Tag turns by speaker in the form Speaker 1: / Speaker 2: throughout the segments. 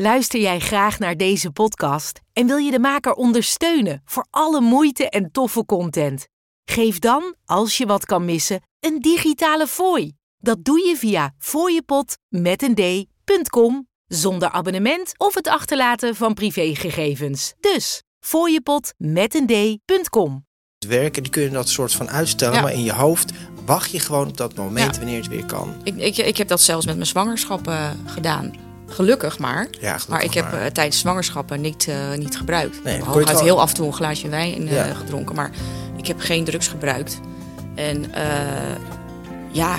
Speaker 1: Luister jij graag naar deze podcast en wil je de maker ondersteunen voor alle moeite en toffe content? Geef dan, als je wat kan missen, een digitale fooi. Dat doe je via fooiepot met een d.com zonder abonnement of het achterlaten van privégegevens. Dus fooiepot met een d.com.
Speaker 2: werken, die kunnen dat soort van uitstellen.
Speaker 3: Ja.
Speaker 2: Maar in je hoofd wacht je gewoon op dat moment
Speaker 3: Ja.
Speaker 2: wanneer het weer kan.
Speaker 3: Ik, ik, ik heb dat zelfs met mijn zwangerschap eh, gedaan. Gelukkig maar.
Speaker 2: Ja, gelukkig
Speaker 3: maar ik heb
Speaker 2: maar.
Speaker 3: eh, tijdens zwangerschappen niet, eh, niet gebruikt.
Speaker 2: Nee,
Speaker 3: ik
Speaker 2: wel-
Speaker 3: heel af en toe een glaasje wijn eh,
Speaker 2: Ja.
Speaker 3: gedronken. Maar ik heb geen drugs gebruikt. En eh, ja,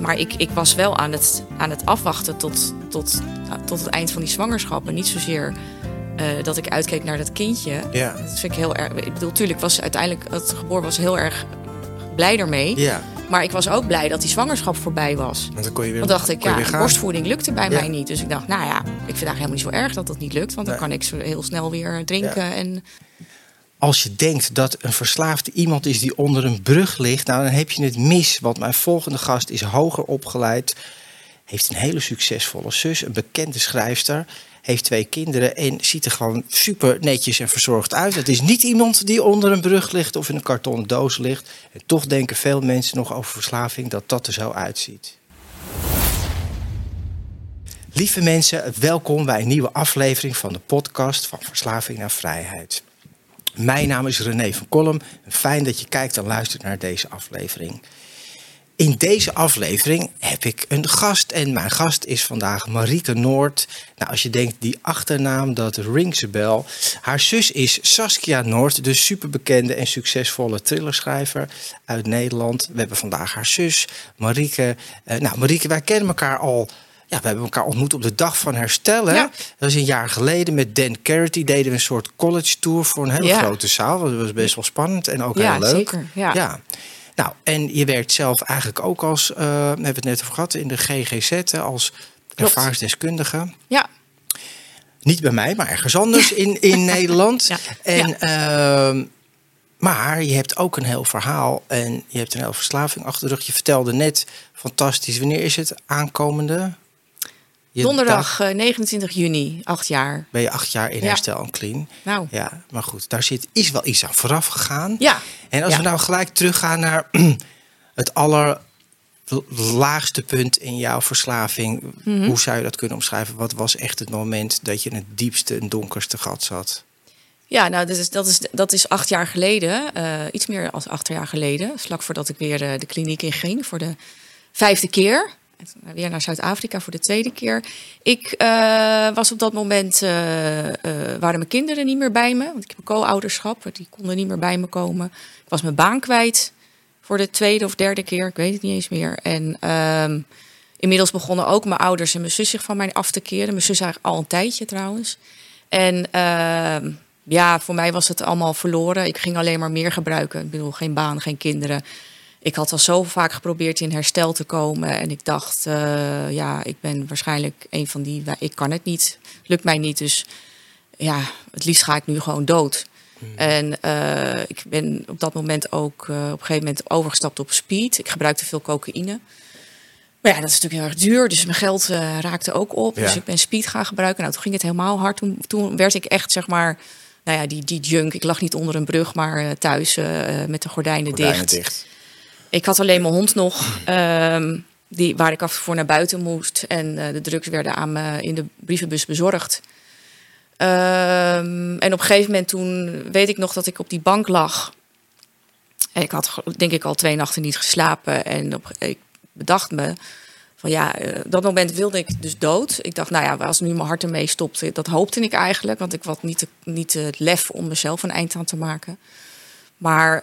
Speaker 3: maar ik, ik was wel aan het, aan het afwachten tot, tot, tot het eind van die zwangerschap. En niet zozeer eh, dat ik uitkeek naar dat kindje.
Speaker 2: Ja,
Speaker 3: Dat vind ik heel erg. Ik bedoel, tuurlijk was uiteindelijk het geboren was heel erg blij ermee.
Speaker 2: ja.
Speaker 3: Maar ik was ook blij dat die zwangerschap voorbij was.
Speaker 2: Want dan kon je weer,
Speaker 3: Want dacht ik, ja, borstvoeding lukte bij
Speaker 2: Ja.
Speaker 3: mij niet. Dus ik dacht, nou ja, ik vind het eigenlijk helemaal niet zo erg dat dat niet lukt. Want dan
Speaker 2: Nee.
Speaker 3: kan ik zo heel snel weer drinken.
Speaker 2: Ja.
Speaker 3: En
Speaker 2: Als je denkt dat een verslaafde iemand is die onder een brug ligt, nou dan heb je het mis. Want mijn volgende gast is hoger opgeleid, heeft een hele succesvolle zus, een bekende schrijfster, heeft twee kinderen en ziet er gewoon super netjes en verzorgd uit. Het is niet iemand die onder een brug ligt of in een kartonnen doos ligt. En toch denken veel mensen nog over verslaving dat dat er zo uitziet. Lieve mensen, welkom bij een nieuwe aflevering van de podcast van Verslaving naar Vrijheid. Mijn naam is René van Kolm. Fijn dat je kijkt en luistert naar deze aflevering. In deze aflevering heb ik een gast en mijn gast is vandaag Marieke Noord. Nou, als je denkt die achternaam, dat rings a bell. Haar zus is Saskia Noord, de superbekende en succesvolle thrillerschrijver uit Nederland. We hebben vandaag haar zus, Marieke. Eh, nou, Marieke, wij kennen elkaar al... Ja, we hebben elkaar ontmoet op de dag van herstel. Hè?
Speaker 3: Ja.
Speaker 2: Dat is een jaar geleden met Dan Carity. Deden we een soort college tour voor een hele
Speaker 3: Ja.
Speaker 2: grote zaal. Dat was best wel spannend en ook
Speaker 3: Ja,
Speaker 2: heel leuk.
Speaker 3: zeker, ja.
Speaker 2: Nou, en je werkt zelf eigenlijk ook als, eh, we hebben het net over gehad, in de GGZ als ervaringsdeskundige.
Speaker 3: ja,
Speaker 2: Niet bij mij, maar ergens anders in, in Nederland.
Speaker 3: Ja.
Speaker 2: En, ehm, maar je hebt ook een heel verhaal en je hebt een heel verslaving achter de rug. Je vertelde net, fantastisch, wanneer is het aankomende?
Speaker 3: Donderdag
Speaker 2: dag-
Speaker 3: eh, 29 juni, acht jaar.
Speaker 2: ben je acht jaar in
Speaker 3: Ja.
Speaker 2: herstel en clean.
Speaker 3: Nou,
Speaker 2: Ja, maar goed, daar zit, is wel iets aan vooraf gegaan.
Speaker 3: ja.
Speaker 2: En als
Speaker 3: Ja.
Speaker 2: we nou gelijk teruggaan naar het allerlaagste punt in jouw verslaving.
Speaker 3: Mhm.
Speaker 2: Hoe zou je dat kunnen omschrijven? Wat was echt het moment dat je in het diepste en donkerste gat zat?
Speaker 3: Ja, nou, dat is, dat is, dat is acht jaar geleden. eh, iets meer dan acht jaar geleden. Vlak voordat ik weer eh, de kliniek in ging voor de vijfde keer. Weer naar Zuid-Afrika voor de tweede keer. Ik eh, was op dat moment, eh, eh, waren mijn kinderen niet meer bij me. Want ik heb een co-ouderschap, die konden niet meer bij me komen. Ik was mijn baan kwijt voor de tweede of derde keer, ik weet het niet eens meer. En ehm, inmiddels begonnen ook mijn ouders en mijn zus zich van mij af te keren. Mijn zus eigenlijk al een tijdje trouwens. En ehm, ja, voor mij was het allemaal verloren. Ik ging alleen maar meer gebruiken. Ik bedoel, geen baan, geen kinderen. Ik had al zo vaak geprobeerd in herstel te komen. En ik dacht, eh, ja, ik ben waarschijnlijk een van die... Ik kan het niet, lukt mij niet. Dus ja, het liefst ga ik nu gewoon dood. En eh, ik ben op dat moment ook eh, op een gegeven moment overgestapt op speed. Ik gebruikte veel cocaïne. Maar ja, dat is natuurlijk heel erg duur. Dus mijn geld raakte ook op.
Speaker 2: Ja.
Speaker 3: Dus ik ben speed gaan gebruiken. Nou, toen ging het helemaal hard. Toen, toen werd ik echt, zeg maar, nou ja, die, die junk. Ik lag niet onder een brug, maar thuis met de gordijnen,
Speaker 2: Gordijnen
Speaker 3: dicht. Ik had alleen mijn hond nog, ehm, die, waar ik af toe naar buiten moest. En eh, de drugs werden aan me in de brievenbus bezorgd. Ehm, en op een gegeven moment toen weet ik nog dat ik op die bank lag. Ik had denk ik al twee nachten niet geslapen. En op, ik bedacht me van ja, eh, dat moment wilde ik dus dood. Ik dacht, nou ja, als nu mijn hart ermee stopt, eh, dat hoopte ik eigenlijk. Want ik had niet, niet het lef om mezelf een eind aan te maken. Maar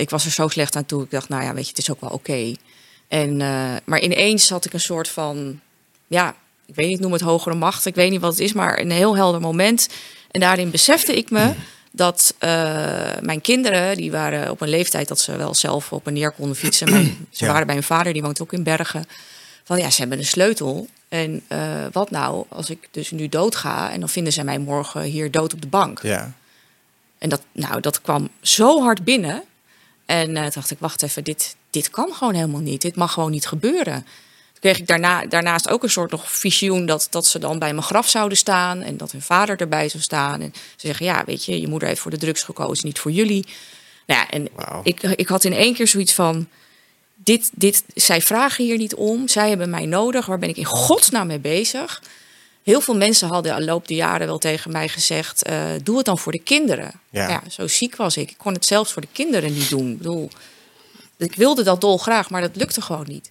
Speaker 3: ik was er zo slecht aan toe. Ik dacht, nou ja, weet je, het is ook wel oké. En, eh, maar ineens had ik een soort van, ja, ik weet niet, noem het hogere macht. Ik weet niet wat het is, maar een heel helder moment. En daarin besefte ik me dat eh, mijn kinderen, die waren op een leeftijd dat ze wel zelf op en neer konden fietsen. Mijn- ze
Speaker 2: Ja.
Speaker 3: waren bij hun vader, die woont ook in Bergen. Van ja, ze hebben een sleutel. En eh, wat nou als ik dus nu doodga en dan vinden ze mij morgen hier dood op de bank.
Speaker 2: Ja.
Speaker 3: En dat, nou, dat kwam zo hard binnen. En eh, toen dacht ik, wacht even, dit, dit kan gewoon helemaal niet. Dit mag gewoon niet gebeuren. Toen kreeg ik daarna, daarnaast ook een soort nog visioen dat, dat ze dan bij mijn graf zouden staan en dat hun vader erbij zou staan. En ze zeggen, ja, weet je, je moeder heeft voor de drugs gekozen, niet voor jullie. Nou ja, en ik, ik had in één keer zoiets van, dit, dit, zij vragen hier niet om, zij hebben mij nodig, waar ben ik in godsnaam mee bezig? Heel veel mensen hadden al loop de jaren wel tegen mij gezegd, eh, doe het dan voor de kinderen.
Speaker 2: Ja.
Speaker 3: Ja. zo ziek was ik. Ik kon het zelfs voor de kinderen niet doen. Ik bedoel, ik wilde dat dolgraag, maar dat lukte gewoon niet.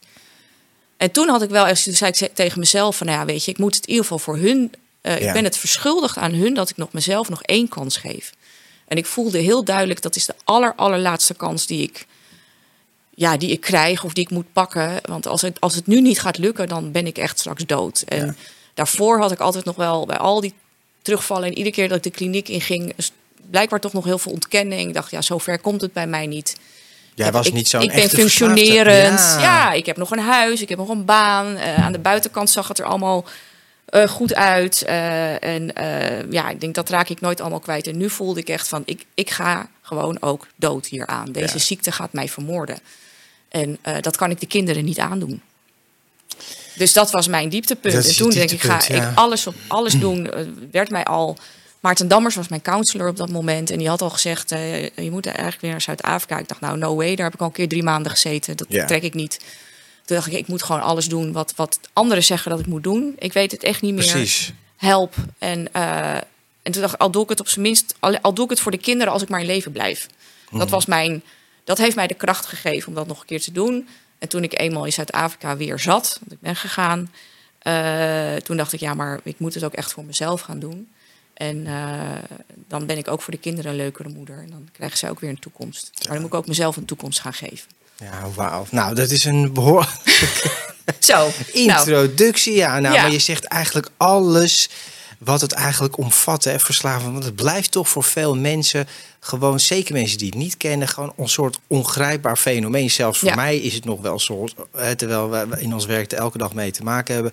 Speaker 3: En toen had ik wel echt, toen zei ik tegen mezelf van, nou ja, weet je, ik moet het in ieder geval voor hun. eh,
Speaker 2: Ja.
Speaker 3: Ik ben het verschuldigd aan hun dat ik nog mezelf nog één kans geef. En ik voelde heel duidelijk dat is de aller allerlaatste kans die ik, ja, die ik krijg of die ik moet pakken. Want als het, als het nu niet gaat lukken, dan ben ik echt straks dood. En
Speaker 2: Ja.
Speaker 3: Daarvoor had ik altijd nog wel bij al die terugvallen en iedere keer dat ik de kliniek inging, blijkbaar toch nog heel veel ontkenning. Ik dacht, ja, zover komt het bij mij niet.
Speaker 2: Jij
Speaker 3: Ik-
Speaker 2: was
Speaker 3: ik,
Speaker 2: niet zo'n
Speaker 3: Ik ben
Speaker 2: echte
Speaker 3: functionerend. Ja. ik heb nog een huis, ik heb nog een baan. Eh, aan de buitenkant zag het er allemaal eh, goed uit. Eh, en ja, ik denk dat raak ik nooit allemaal kwijt. En nu voelde ik echt van, ik, ik ga gewoon ook dood hieraan. Deze
Speaker 2: Ja.
Speaker 3: ziekte gaat mij vermoorden. En dat kan ik de kinderen niet aandoen. Dus dat was mijn dieptepunt. En toen denk ik, ga
Speaker 2: ja.
Speaker 3: ik alles op alles doen. Eh, werd mij al. Maarten Dammers was mijn counselor op dat moment. En die had al gezegd: eh, je moet eigenlijk weer naar Zuid-Afrika. Ik dacht, nou, no way. Daar heb ik al een keer drie maanden gezeten. Dat
Speaker 2: Ja.
Speaker 3: trek ik niet. Toen dacht ik, ik moet gewoon alles doen wat, wat anderen zeggen dat ik moet doen. Ik weet het echt niet meer.
Speaker 2: Precies.
Speaker 3: Help. En, eh, en toen dacht ik, al doe ik het op zijn minst, al, al doe ik het voor de kinderen als ik maar in leven blijf.
Speaker 2: Mhm.
Speaker 3: Dat was mijn, dat heeft mij de kracht gegeven om dat nog een keer te doen. En toen ik eenmaal in Zuid-Afrika weer zat, want ik ben gegaan, eh, toen dacht ik, ja, maar ik moet het ook echt voor mezelf gaan doen. En eh, dan ben ik ook voor de kinderen een leukere moeder. En dan krijgen ze ook weer een toekomst. Maar dan moet ik ook mezelf een toekomst gaan geven.
Speaker 2: Ja, wauw. Nou, dat is een behoorlijke
Speaker 3: Zo, nou,
Speaker 2: introductie. Ja, nou,
Speaker 3: Ja.
Speaker 2: maar je zegt eigenlijk alles wat het eigenlijk omvat, hè, verslaving. Want het blijft toch voor veel mensen gewoon, zeker mensen die het niet kennen, gewoon een soort ongrijpbaar fenomeen. Zelfs voor
Speaker 3: Ja.
Speaker 2: mij is het nog wel zo, hè, terwijl we in ons werk er elke dag mee te maken hebben.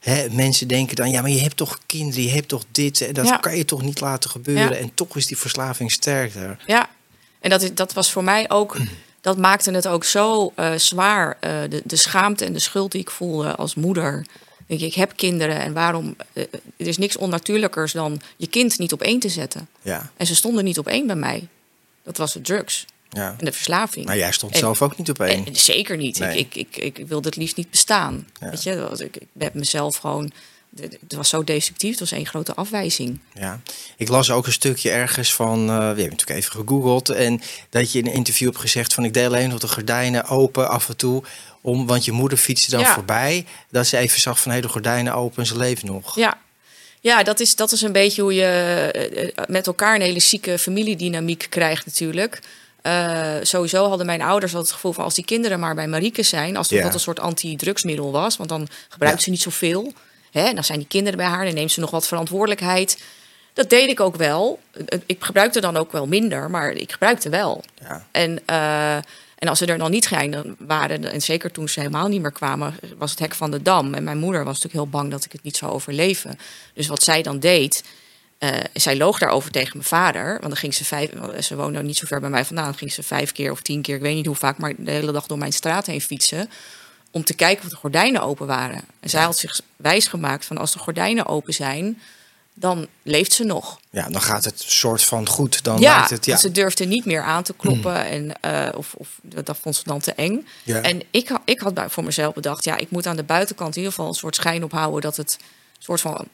Speaker 2: Hè, mensen denken dan, ja, maar je hebt toch kinderen, je hebt toch dit, en dat
Speaker 3: Ja.
Speaker 2: kan je toch niet laten gebeuren.
Speaker 3: Ja.
Speaker 2: En toch is die verslaving sterker.
Speaker 3: Ja, en dat, is, dat was voor mij ook, dat maakte het ook zo eh, zwaar. eh, de, de schaamte en de schuld die ik voelde als moeder. Ik, ik heb kinderen en waarom? eh, er is niks onnatuurlijkers dan je kind niet op één te zetten.
Speaker 2: Ja,
Speaker 3: En ze stonden niet op één bij mij. Dat was de drugs
Speaker 2: ja.
Speaker 3: en de verslaving.
Speaker 2: Maar jij stond
Speaker 3: En-
Speaker 2: zelf ook niet op één.
Speaker 3: En, zeker niet.
Speaker 2: Nee.
Speaker 3: Ik, ik, ik, ik wilde het liefst niet bestaan.
Speaker 2: Ja.
Speaker 3: Weet je, ik, ik heb mezelf gewoon. Het was zo destructief. Het was één grote afwijzing.
Speaker 2: Ja, ik las ook een stukje ergens van, eh, we hebben natuurlijk even gegoogeld, en dat je in een interview hebt gezegd van ik deed alleen nog de gordijnen open af en toe, om, want je moeder fietste dan
Speaker 3: Ja.
Speaker 2: voorbij, dat ze even zag van hé, de gordijnen open en ze leeft nog.
Speaker 3: Ja, ja dat, is, dat is een beetje hoe je eh, eh, met elkaar een hele zieke familiedynamiek krijgt natuurlijk. Sowieso hadden mijn ouders al het gevoel van als die kinderen maar bij Marieke zijn, als
Speaker 2: Ja.
Speaker 3: dat een soort anti-drugsmiddel was, want dan gebruikt
Speaker 2: Ja.
Speaker 3: ze niet zoveel. Hè, dan zijn die kinderen bij haar, dan neemt ze nog wat verantwoordelijkheid. Dat deed ik ook wel. Ik gebruikte dan ook wel minder, maar ik gebruikte wel.
Speaker 2: Ja.
Speaker 3: En, eh, en als ze er dan niet zijn waren, en zeker toen ze helemaal niet meer kwamen, was het hek van de dam. En mijn moeder was natuurlijk heel bang dat ik het niet zou overleven. Dus wat zij dan deed, eh, zij loog daarover tegen mijn vader. Want dan ging ze vijf, ze woonde niet zo ver bij mij vandaan, ging ze vijf keer of tien keer, ik weet niet hoe vaak, maar de hele dag door mijn straat heen fietsen. Om te kijken of de gordijnen open waren. En zij had zich wijsgemaakt van als de gordijnen open zijn, dan leeft ze nog.
Speaker 2: ja, dan gaat het soort van goed, dan
Speaker 3: Ja,
Speaker 2: het, ja.
Speaker 3: ze durfde niet meer aan te kloppen. En, eh, of, of dat vond ze dan te eng. En ik, ik had voor mezelf bedacht... ja, ik moet aan de buitenkant in ieder geval een soort schijn ophouden... dat het soort van...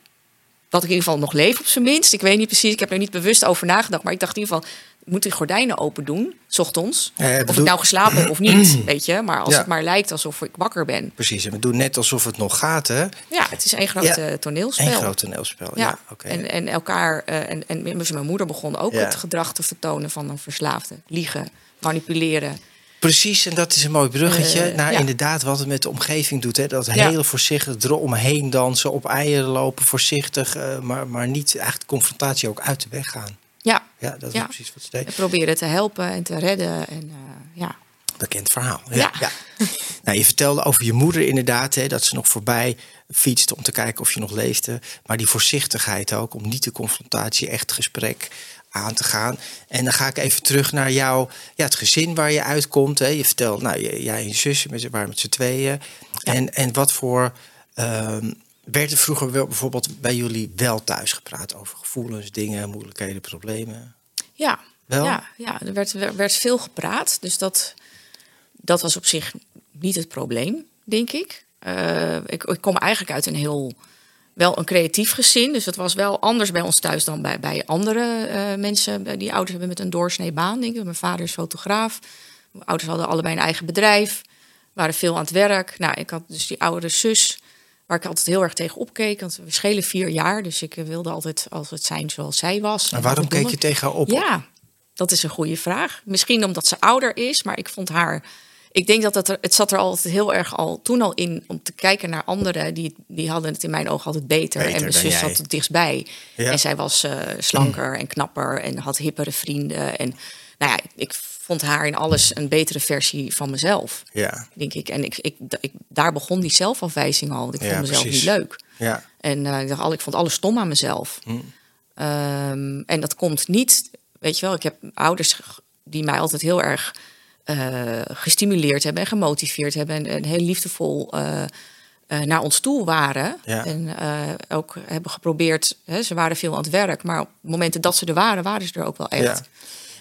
Speaker 3: dat ik in ieder geval nog leef op zijn minst. Ik weet niet precies, ik heb er niet bewust over nagedacht... maar ik dacht in ieder geval, ik moet die gordijnen open doen, s ochtends.
Speaker 2: Ja, ja,
Speaker 3: of ik nou geslapen heb of niet, weet je. Maar als
Speaker 2: Ja.
Speaker 3: het maar lijkt alsof ik wakker ben.
Speaker 2: Precies, en we doen net alsof het nog gaat, hè?
Speaker 3: Ja, het is één groot toneelspel.
Speaker 2: Een groot toneelspel, ja, oké.
Speaker 3: en, en elkaar. eh, en, en mijn moeder begon ook het gedrag te vertonen van een verslaafde. Liegen, manipuleren.
Speaker 2: Precies, en dat is een mooi bruggetje
Speaker 3: Eh, ja.
Speaker 2: inderdaad wat het met de omgeving doet. Hè? Dat
Speaker 3: Ja.
Speaker 2: hele voorzichtig eromheen dansen, op eieren lopen, voorzichtig, eh, maar, maar niet echt confrontatie ook uit de weg gaan.
Speaker 3: Ja,
Speaker 2: Ja, dat is
Speaker 3: Ja.
Speaker 2: precies wat ze deed.
Speaker 3: en proberen te helpen en te redden. En eh, ja.
Speaker 2: Bekend verhaal. Ja, ja.
Speaker 3: Ja.
Speaker 2: Nou, je vertelde over je moeder inderdaad, hè, dat ze nog voorbij fietste om te kijken of je nog leefde. Maar die voorzichtigheid ook, om niet de confrontatie, echt gesprek aan te gaan. En dan ga ik even terug naar jou, ja, het gezin waar je uitkomt. Hè. Je vertelt, nou, jij en je zusje met, waren met z'n tweeën. En, en wat voor. ehm werd er vroeger wel bijvoorbeeld bij jullie wel thuis gepraat over gevoelens, dingen, moeilijkheden, problemen?
Speaker 3: Ja,
Speaker 2: Wel?
Speaker 3: ja, ja er werd, er werd veel gepraat. Dus dat, dat was op zich niet het probleem, denk ik. Eh, ik. Ik kom eigenlijk uit een heel, wel een creatief gezin. Dus het was wel anders bij ons thuis dan bij, bij andere eh, mensen die ouders hebben met een doorsnee baan. Denk ik. Mijn vader is fotograaf. Mijn ouders hadden allebei een eigen bedrijf. Waren veel aan het werk. Nou, ik had dus die oudere zus waar ik altijd heel erg tegen opkeek. Want we schelen vier jaar, dus ik wilde altijd altijd zijn zoals zij was.
Speaker 2: En waarom keek je tegen haar op?
Speaker 3: Ja, dat is een goede vraag. Misschien omdat ze ouder is, maar ik vond haar. Ik denk dat het, er, het zat er altijd heel erg al toen al in om te kijken naar anderen. Die, die hadden het in mijn ogen altijd beter.
Speaker 2: Beter
Speaker 3: en mijn zus zat het dichtstbij.
Speaker 2: Ja.
Speaker 3: En zij was eh, slanker en knapper en had hippere vrienden. En nou ja, ik vond haar in alles een betere versie van mezelf,
Speaker 2: Ja,
Speaker 3: denk ik. En ik, ik, ik, daar begon die zelfafwijzing al. Ik
Speaker 2: Ja,
Speaker 3: vond mezelf
Speaker 2: precies.
Speaker 3: niet leuk.
Speaker 2: ja.
Speaker 3: En eh, ik dacht, al, ik vond alles stom aan mezelf.
Speaker 2: Hm.
Speaker 3: Ehm, en dat komt niet, weet je wel, ik heb ouders die mij altijd heel erg eh, gestimuleerd hebben en gemotiveerd hebben en, en heel liefdevol eh, eh, naar ons toe waren.
Speaker 2: Ja.
Speaker 3: En ook hebben geprobeerd, hè, ze waren veel aan het werk, maar op momenten dat ze er waren, waren ze er ook wel echt.
Speaker 2: Ja.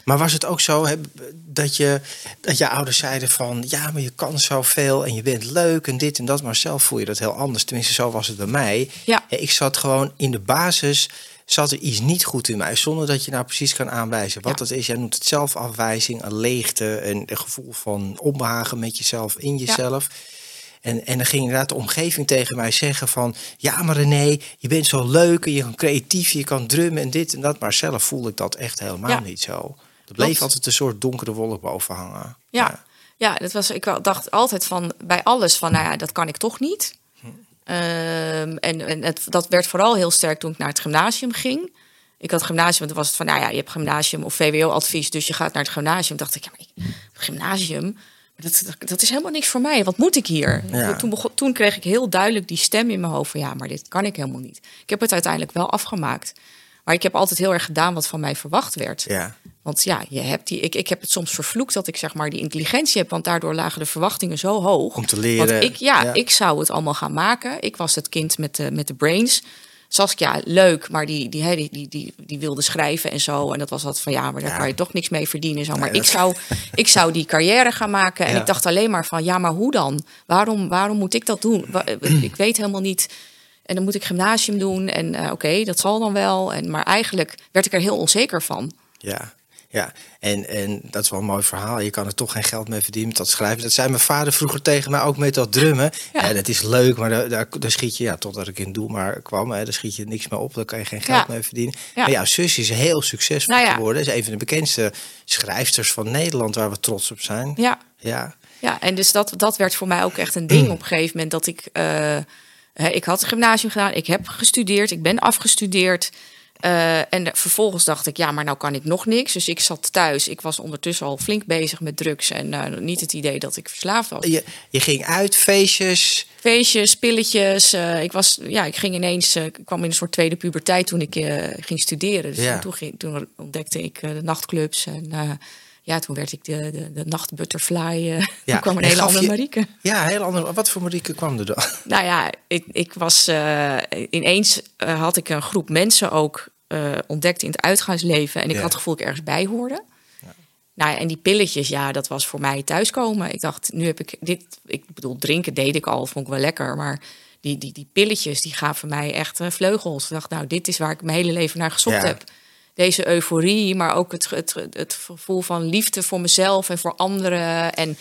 Speaker 2: Maar was het ook zo hè, dat, je, dat je ouders zeiden van... ja, maar je kan zoveel en je bent leuk en dit en dat... maar zelf voel je dat heel anders. Tenminste, zo was het bij mij.
Speaker 3: Ja.
Speaker 2: Ik zat gewoon in de basis... zat er iets niet goed in mij... zonder dat je nou precies kan aanwijzen wat
Speaker 3: Ja.
Speaker 2: dat is. Jij noemt het zelfafwijzing, een leegte... een, een gevoel van onbehagen met jezelf, in jezelf... En, en dan ging inderdaad de omgeving tegen mij zeggen van... ja, maar René, je bent zo leuk en je kan creatief, je kan drummen en dit en dat. Maar zelf voelde ik dat echt helemaal
Speaker 3: Ja.
Speaker 2: niet zo. Er bleef altijd een soort donkere wolk boven hangen.
Speaker 3: Ja, ja dat was, ik dacht altijd van bij alles van, nou ja, dat kan ik toch niet. Ehm, en en het, dat werd vooral heel sterk toen ik naar het gymnasium ging. Ik had gymnasium, want dan was het van, nou ja, je hebt gymnasium of VWO-advies, dus je gaat naar het gymnasium. dacht ik, ja, maar ik, gymnasium, dat, dat, dat is helemaal niks voor mij. Wat moet ik hier?
Speaker 2: Ja.
Speaker 3: Toen, begon, toen kreeg ik heel duidelijk die stem in mijn hoofd van, ja, maar dit kan ik helemaal niet. Ik heb het uiteindelijk wel afgemaakt. Maar ik heb altijd heel erg gedaan wat van mij verwacht werd.
Speaker 2: Ja,
Speaker 3: Want ja, je hebt die, ik, ik heb het soms vervloekt dat ik zeg maar die intelligentie heb, want daardoor lagen de verwachtingen zo hoog.
Speaker 2: om te leren.
Speaker 3: Want ik, ja,
Speaker 2: ja.
Speaker 3: ik zou het allemaal gaan maken. Ik was het kind met de, met de brains. Saskia, leuk, maar die, die, die, die, die, die wilde schrijven en zo. En dat was altijd van ja, maar daar
Speaker 2: Ja.
Speaker 3: kan je toch niks mee verdienen. en Zo. Maar
Speaker 2: Nee,
Speaker 3: ik,
Speaker 2: dat-
Speaker 3: zou, ik zou die carrière gaan maken. En
Speaker 2: Ja.
Speaker 3: ik dacht alleen maar van ja, maar hoe dan? Waarom, waarom moet ik dat doen? Ik weet helemaal niet. En dan moet ik gymnasium doen. En eh, oké, dat zal dan wel. En, maar eigenlijk werd ik er heel onzeker van.
Speaker 2: Ja, ja. En, en dat is wel een mooi verhaal. Je kan er toch geen geld mee verdienen met dat schrijven. Dat zei mijn vader vroeger tegen mij ook met dat drummen. Ja,
Speaker 3: Ja.
Speaker 2: dat is leuk, maar daar, daar, daar schiet je, ja, totdat ik in doel maar kwam, hè, daar schiet je niks meer op. Daar kan je geen geld
Speaker 3: Ja.
Speaker 2: mee verdienen.
Speaker 3: Ja.
Speaker 2: Maar jouw zus is heel succesvol
Speaker 3: Nou
Speaker 2: geworden. Is een van de bekendste schrijfsters van Nederland waar we trots op zijn.
Speaker 3: Ja,
Speaker 2: Ja,
Speaker 3: Ja, en dus dat, dat werd voor mij ook echt een ding op een gegeven moment. Dat ik, eh, ik had het gymnasium gedaan, ik heb gestudeerd, ik ben afgestudeerd. Eh, en vervolgens dacht ik, ja, maar nou kan ik nog niks. Dus ik zat thuis. Ik was ondertussen al flink bezig met drugs. En eh, niet het idee dat ik verslaafd was.
Speaker 2: je, je ging uit, feestjes.
Speaker 3: Feestjes, pilletjes. eh, ik, was, ja, ik ging ineens, ik kwam in een soort tweede puberteit toen ik ging studeren. Dus
Speaker 2: Ja.
Speaker 3: toen, ging, toen ontdekte ik de nachtclubs. En ja, toen werd ik de, de, de nachtbutterfly. eh toen kwam een
Speaker 2: en
Speaker 3: hele andere
Speaker 2: je-
Speaker 3: Marieke.
Speaker 2: Ja, heel andere. Wat voor Marieke kwam er dan?
Speaker 3: Nou ja, ik, ik was eh, ineens eh, had ik een groep mensen ook ontdekt in het uitgaansleven. En ik
Speaker 2: Ja.
Speaker 3: had het gevoel dat ik ergens bij hoorde. Nou ja, en die pilletjes, ja, dat was voor mij thuiskomen. Ik dacht, nu heb ik dit. Ik bedoel, drinken deed ik al, vond ik wel lekker. Maar die, die, die pilletjes, die gaven mij echt vleugels. Ik dacht, nou, dit is waar ik mijn hele leven naar gezocht
Speaker 2: Ja.
Speaker 3: heb. Deze euforie, maar ook het, het, het gevoel van liefde voor mezelf en voor anderen. En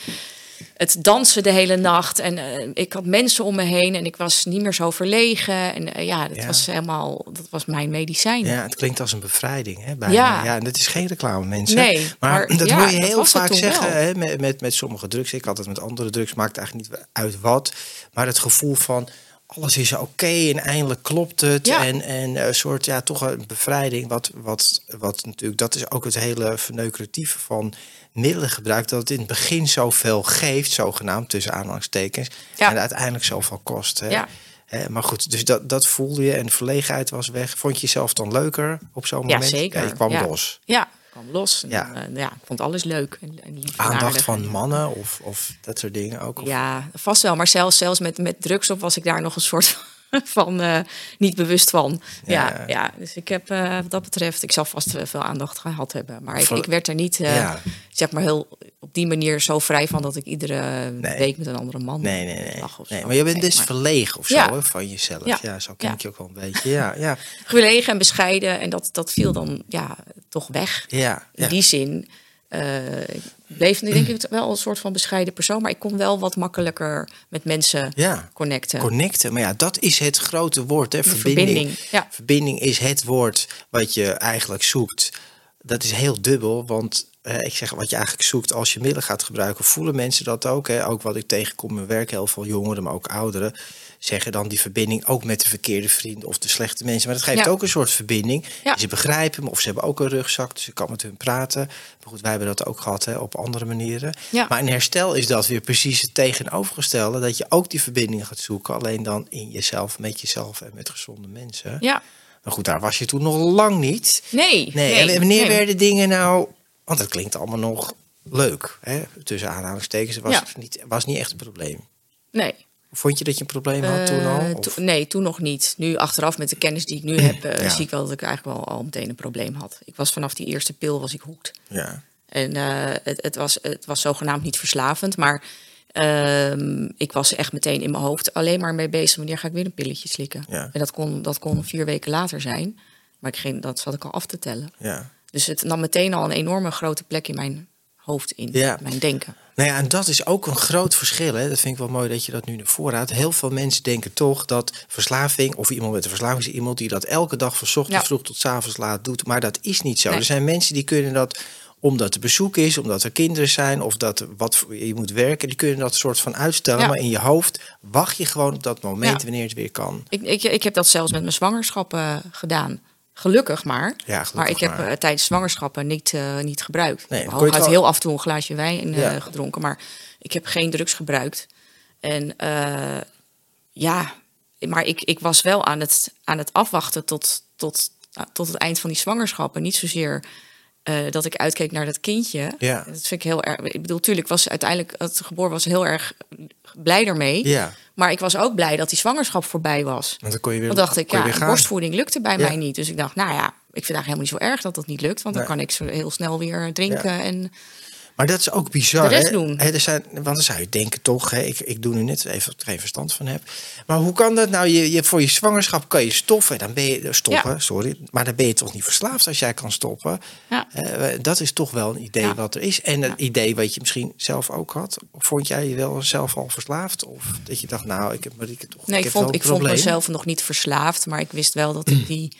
Speaker 3: het dansen de hele nacht. En eh, ik had mensen om me heen en ik was niet meer zo verlegen. En eh, ja, dat
Speaker 2: Ja.
Speaker 3: was helemaal, dat was mijn medicijn.
Speaker 2: Ja, het klinkt als een bevrijding. Hè, bijna.
Speaker 3: Ja.
Speaker 2: ja, en dat is geen reclame, mensen.
Speaker 3: Nee,
Speaker 2: maar,
Speaker 3: maar
Speaker 2: dat
Speaker 3: ja,
Speaker 2: hoor je heel vaak zeggen hè, met, met, met sommige drugs. Ik had het met andere drugs, maakt eigenlijk niet uit wat. Maar het gevoel van alles is oké en eindelijk klopt het.
Speaker 3: Ja.
Speaker 2: En, en een soort, ja, toch een bevrijding. Wat, wat, wat natuurlijk, dat is ook het hele verneukeratieve van middelengebruik. Dat het in het begin zoveel geeft, zogenaamd tussen aanhalingstekens.
Speaker 3: Ja.
Speaker 2: En uiteindelijk zoveel kost. Hè.
Speaker 3: Ja.
Speaker 2: Maar goed, dus dat, dat voelde je en de verlegenheid was weg. Vond je jezelf dan leuker op zo'n moment?
Speaker 3: zeker.
Speaker 2: Ja, je kwam
Speaker 3: Ja.
Speaker 2: los.
Speaker 3: Ja, kwam los. En,
Speaker 2: Ja.
Speaker 3: ja. ja, ik vond alles leuk. En, en
Speaker 2: Aandacht van mannen of, of dat soort dingen ook? Of-
Speaker 3: Ja, vast wel. Maar zelfs, zelfs met, met drugs op was ik daar nog een soort van eh, niet bewust van.
Speaker 2: Ja.
Speaker 3: Ja, ja, dus ik heb eh, wat dat betreft, ik zal vast veel aandacht gehad hebben. Maar ik, ik werd er niet, eh,
Speaker 2: Ja.
Speaker 3: zeg maar, heel op die manier zo vrij van dat ik iedere
Speaker 2: Nee.
Speaker 3: week met een andere man
Speaker 2: Nee, nee, nee.
Speaker 3: lag of
Speaker 2: nee
Speaker 3: zo.
Speaker 2: maar je bent dus
Speaker 3: maar
Speaker 2: verlegen of zo
Speaker 3: Ja.
Speaker 2: hè, van jezelf. Ja, zo ken ik je ook wel een beetje. Ja, ja,
Speaker 3: Gelegen en bescheiden en dat, dat viel dan ja, toch weg.
Speaker 2: ja.
Speaker 3: In die zin ik bleef denk ik wel een soort van bescheiden persoon, maar ik kon wel wat makkelijker met mensen
Speaker 2: Ja.
Speaker 3: connecten.
Speaker 2: Connecten, maar ja, dat is het grote woord. Hè? Verbinding.
Speaker 3: verbinding, ja.
Speaker 2: Verbinding is het woord wat je eigenlijk zoekt. Dat is heel dubbel, want eh, ik zeg wat je eigenlijk zoekt als je middelen gaat gebruiken, voelen mensen dat ook. Hè? Ook wat ik tegenkom in mijn werk, heel veel jongeren, maar ook ouderen, zeggen dan die verbinding ook met de verkeerde vrienden of de slechte mensen. Maar dat geeft
Speaker 3: Ja.
Speaker 2: ook een soort verbinding.
Speaker 3: Ja.
Speaker 2: Ze begrijpen hem of ze hebben ook een rugzak, dus je kan met hun praten. Maar goed, wij hebben dat ook gehad hè, op andere manieren.
Speaker 3: Ja.
Speaker 2: Maar in herstel is dat weer precies het tegenovergestelde. Dat je ook die verbinding gaat zoeken. Alleen dan in jezelf, met jezelf en met gezonde mensen.
Speaker 3: Ja,
Speaker 2: Maar goed, daar was je toen nog lang niet.
Speaker 3: nee.
Speaker 2: Nee, en wanneer
Speaker 3: nee.
Speaker 2: werden dingen nou... Want dat klinkt allemaal nog leuk. Hè? Tussen aanhalingstekens was,
Speaker 3: Ja.
Speaker 2: niet, was niet echt een probleem.
Speaker 3: Nee.
Speaker 2: Vond je dat je een probleem had toen al?
Speaker 3: Eh, to- nee, toen nog niet. Nu achteraf met de kennis die ik nu heb, eh,
Speaker 2: Ja.
Speaker 3: zie ik wel dat ik eigenlijk wel al meteen een probleem had. Ik was vanaf die eerste pil was ik hoekt.
Speaker 2: ja.
Speaker 3: En eh, het, het, was, het was zogenaamd niet verslavend, maar ehm, ik was echt meteen in mijn hoofd alleen maar mee bezig. Wanneer ga ik weer een pilletje slikken?
Speaker 2: Ja.
Speaker 3: En dat kon, dat kon vier weken later zijn. Maar ik ging, dat zat ik al af te tellen.
Speaker 2: ja.
Speaker 3: Dus het nam meteen al een enorme grote plek in mijn hoofd in,
Speaker 2: Ja.
Speaker 3: mijn denken.
Speaker 2: Nou ja, en dat is ook een groot verschil. Hè? Dat vind ik wel mooi dat je dat nu naar voren houdt. Heel veel mensen denken toch dat verslaving, of iemand met een verslaving is iemand die dat elke dag van
Speaker 3: Ja.
Speaker 2: vroeg tot avonds laat doet. Maar dat is niet zo.
Speaker 3: Nee.
Speaker 2: Er zijn mensen die kunnen dat omdat er bezoek is, omdat er kinderen zijn, of dat wat voor- je moet werken, die kunnen dat soort van uitstellen.
Speaker 3: Ja.
Speaker 2: Maar in je hoofd wacht je gewoon op dat moment
Speaker 3: Ja.
Speaker 2: wanneer het weer kan.
Speaker 3: Ik, ik, ik heb dat zelfs met mijn zwangerschap eh, gedaan. Gelukkig maar.
Speaker 2: Ja, gelukkig
Speaker 3: maar ik heb
Speaker 2: maar.
Speaker 3: eh, tijdens zwangerschappen niet, eh, niet gebruikt.
Speaker 2: Nee,
Speaker 3: ik hooguit
Speaker 2: wel-
Speaker 3: heel af en toe een glaasje wijn eh,
Speaker 2: Ja.
Speaker 3: gedronken. Maar ik heb geen drugs gebruikt. En ja, maar ik, ik was wel aan het, aan het afwachten tot, tot, tot het eind van die zwangerschappen. Niet zozeer eh, dat ik uitkeek naar dat kindje.
Speaker 2: Ja.
Speaker 3: Dat vind ik heel erg. Ik bedoel, tuurlijk was uiteindelijk het geboren was heel erg blij ermee.
Speaker 2: Ja,
Speaker 3: Maar ik was ook blij dat die zwangerschap voorbij was.
Speaker 2: want dan kon je weer,
Speaker 3: Dan dacht ik, ja, borstvoeding lukte bij
Speaker 2: Ja.
Speaker 3: mij niet. Dus ik dacht, nou ja, ik vind het eigenlijk helemaal niet zo erg dat dat niet lukt. Want dan
Speaker 2: Nee.
Speaker 3: kan ik zo heel snel weer drinken. En
Speaker 2: Maar dat is ook bizar.
Speaker 3: De rest
Speaker 2: hè?
Speaker 3: doen.
Speaker 2: Hè, er zijn, want dan zou je denken toch, hè, ik, ik doe nu net even dat ik er geen verstand van heb. Maar hoe kan dat nou? Je, je, voor je zwangerschap kan je stoffen. Dan ben je stoppen,
Speaker 3: Ja.
Speaker 2: sorry. Maar dan ben je toch niet verslaafd als jij kan stoppen.
Speaker 3: ja,
Speaker 2: Eh, dat is toch wel een idee
Speaker 3: Ja.
Speaker 2: wat er is. En
Speaker 3: Ja.
Speaker 2: idee wat je misschien zelf ook had. Vond jij je wel zelf al verslaafd? Of dat je dacht, nou, ik heb Marieke toch
Speaker 3: nee, ik, vond,
Speaker 2: een
Speaker 3: ik vond mezelf nog niet verslaafd. Maar ik wist wel dat ik die...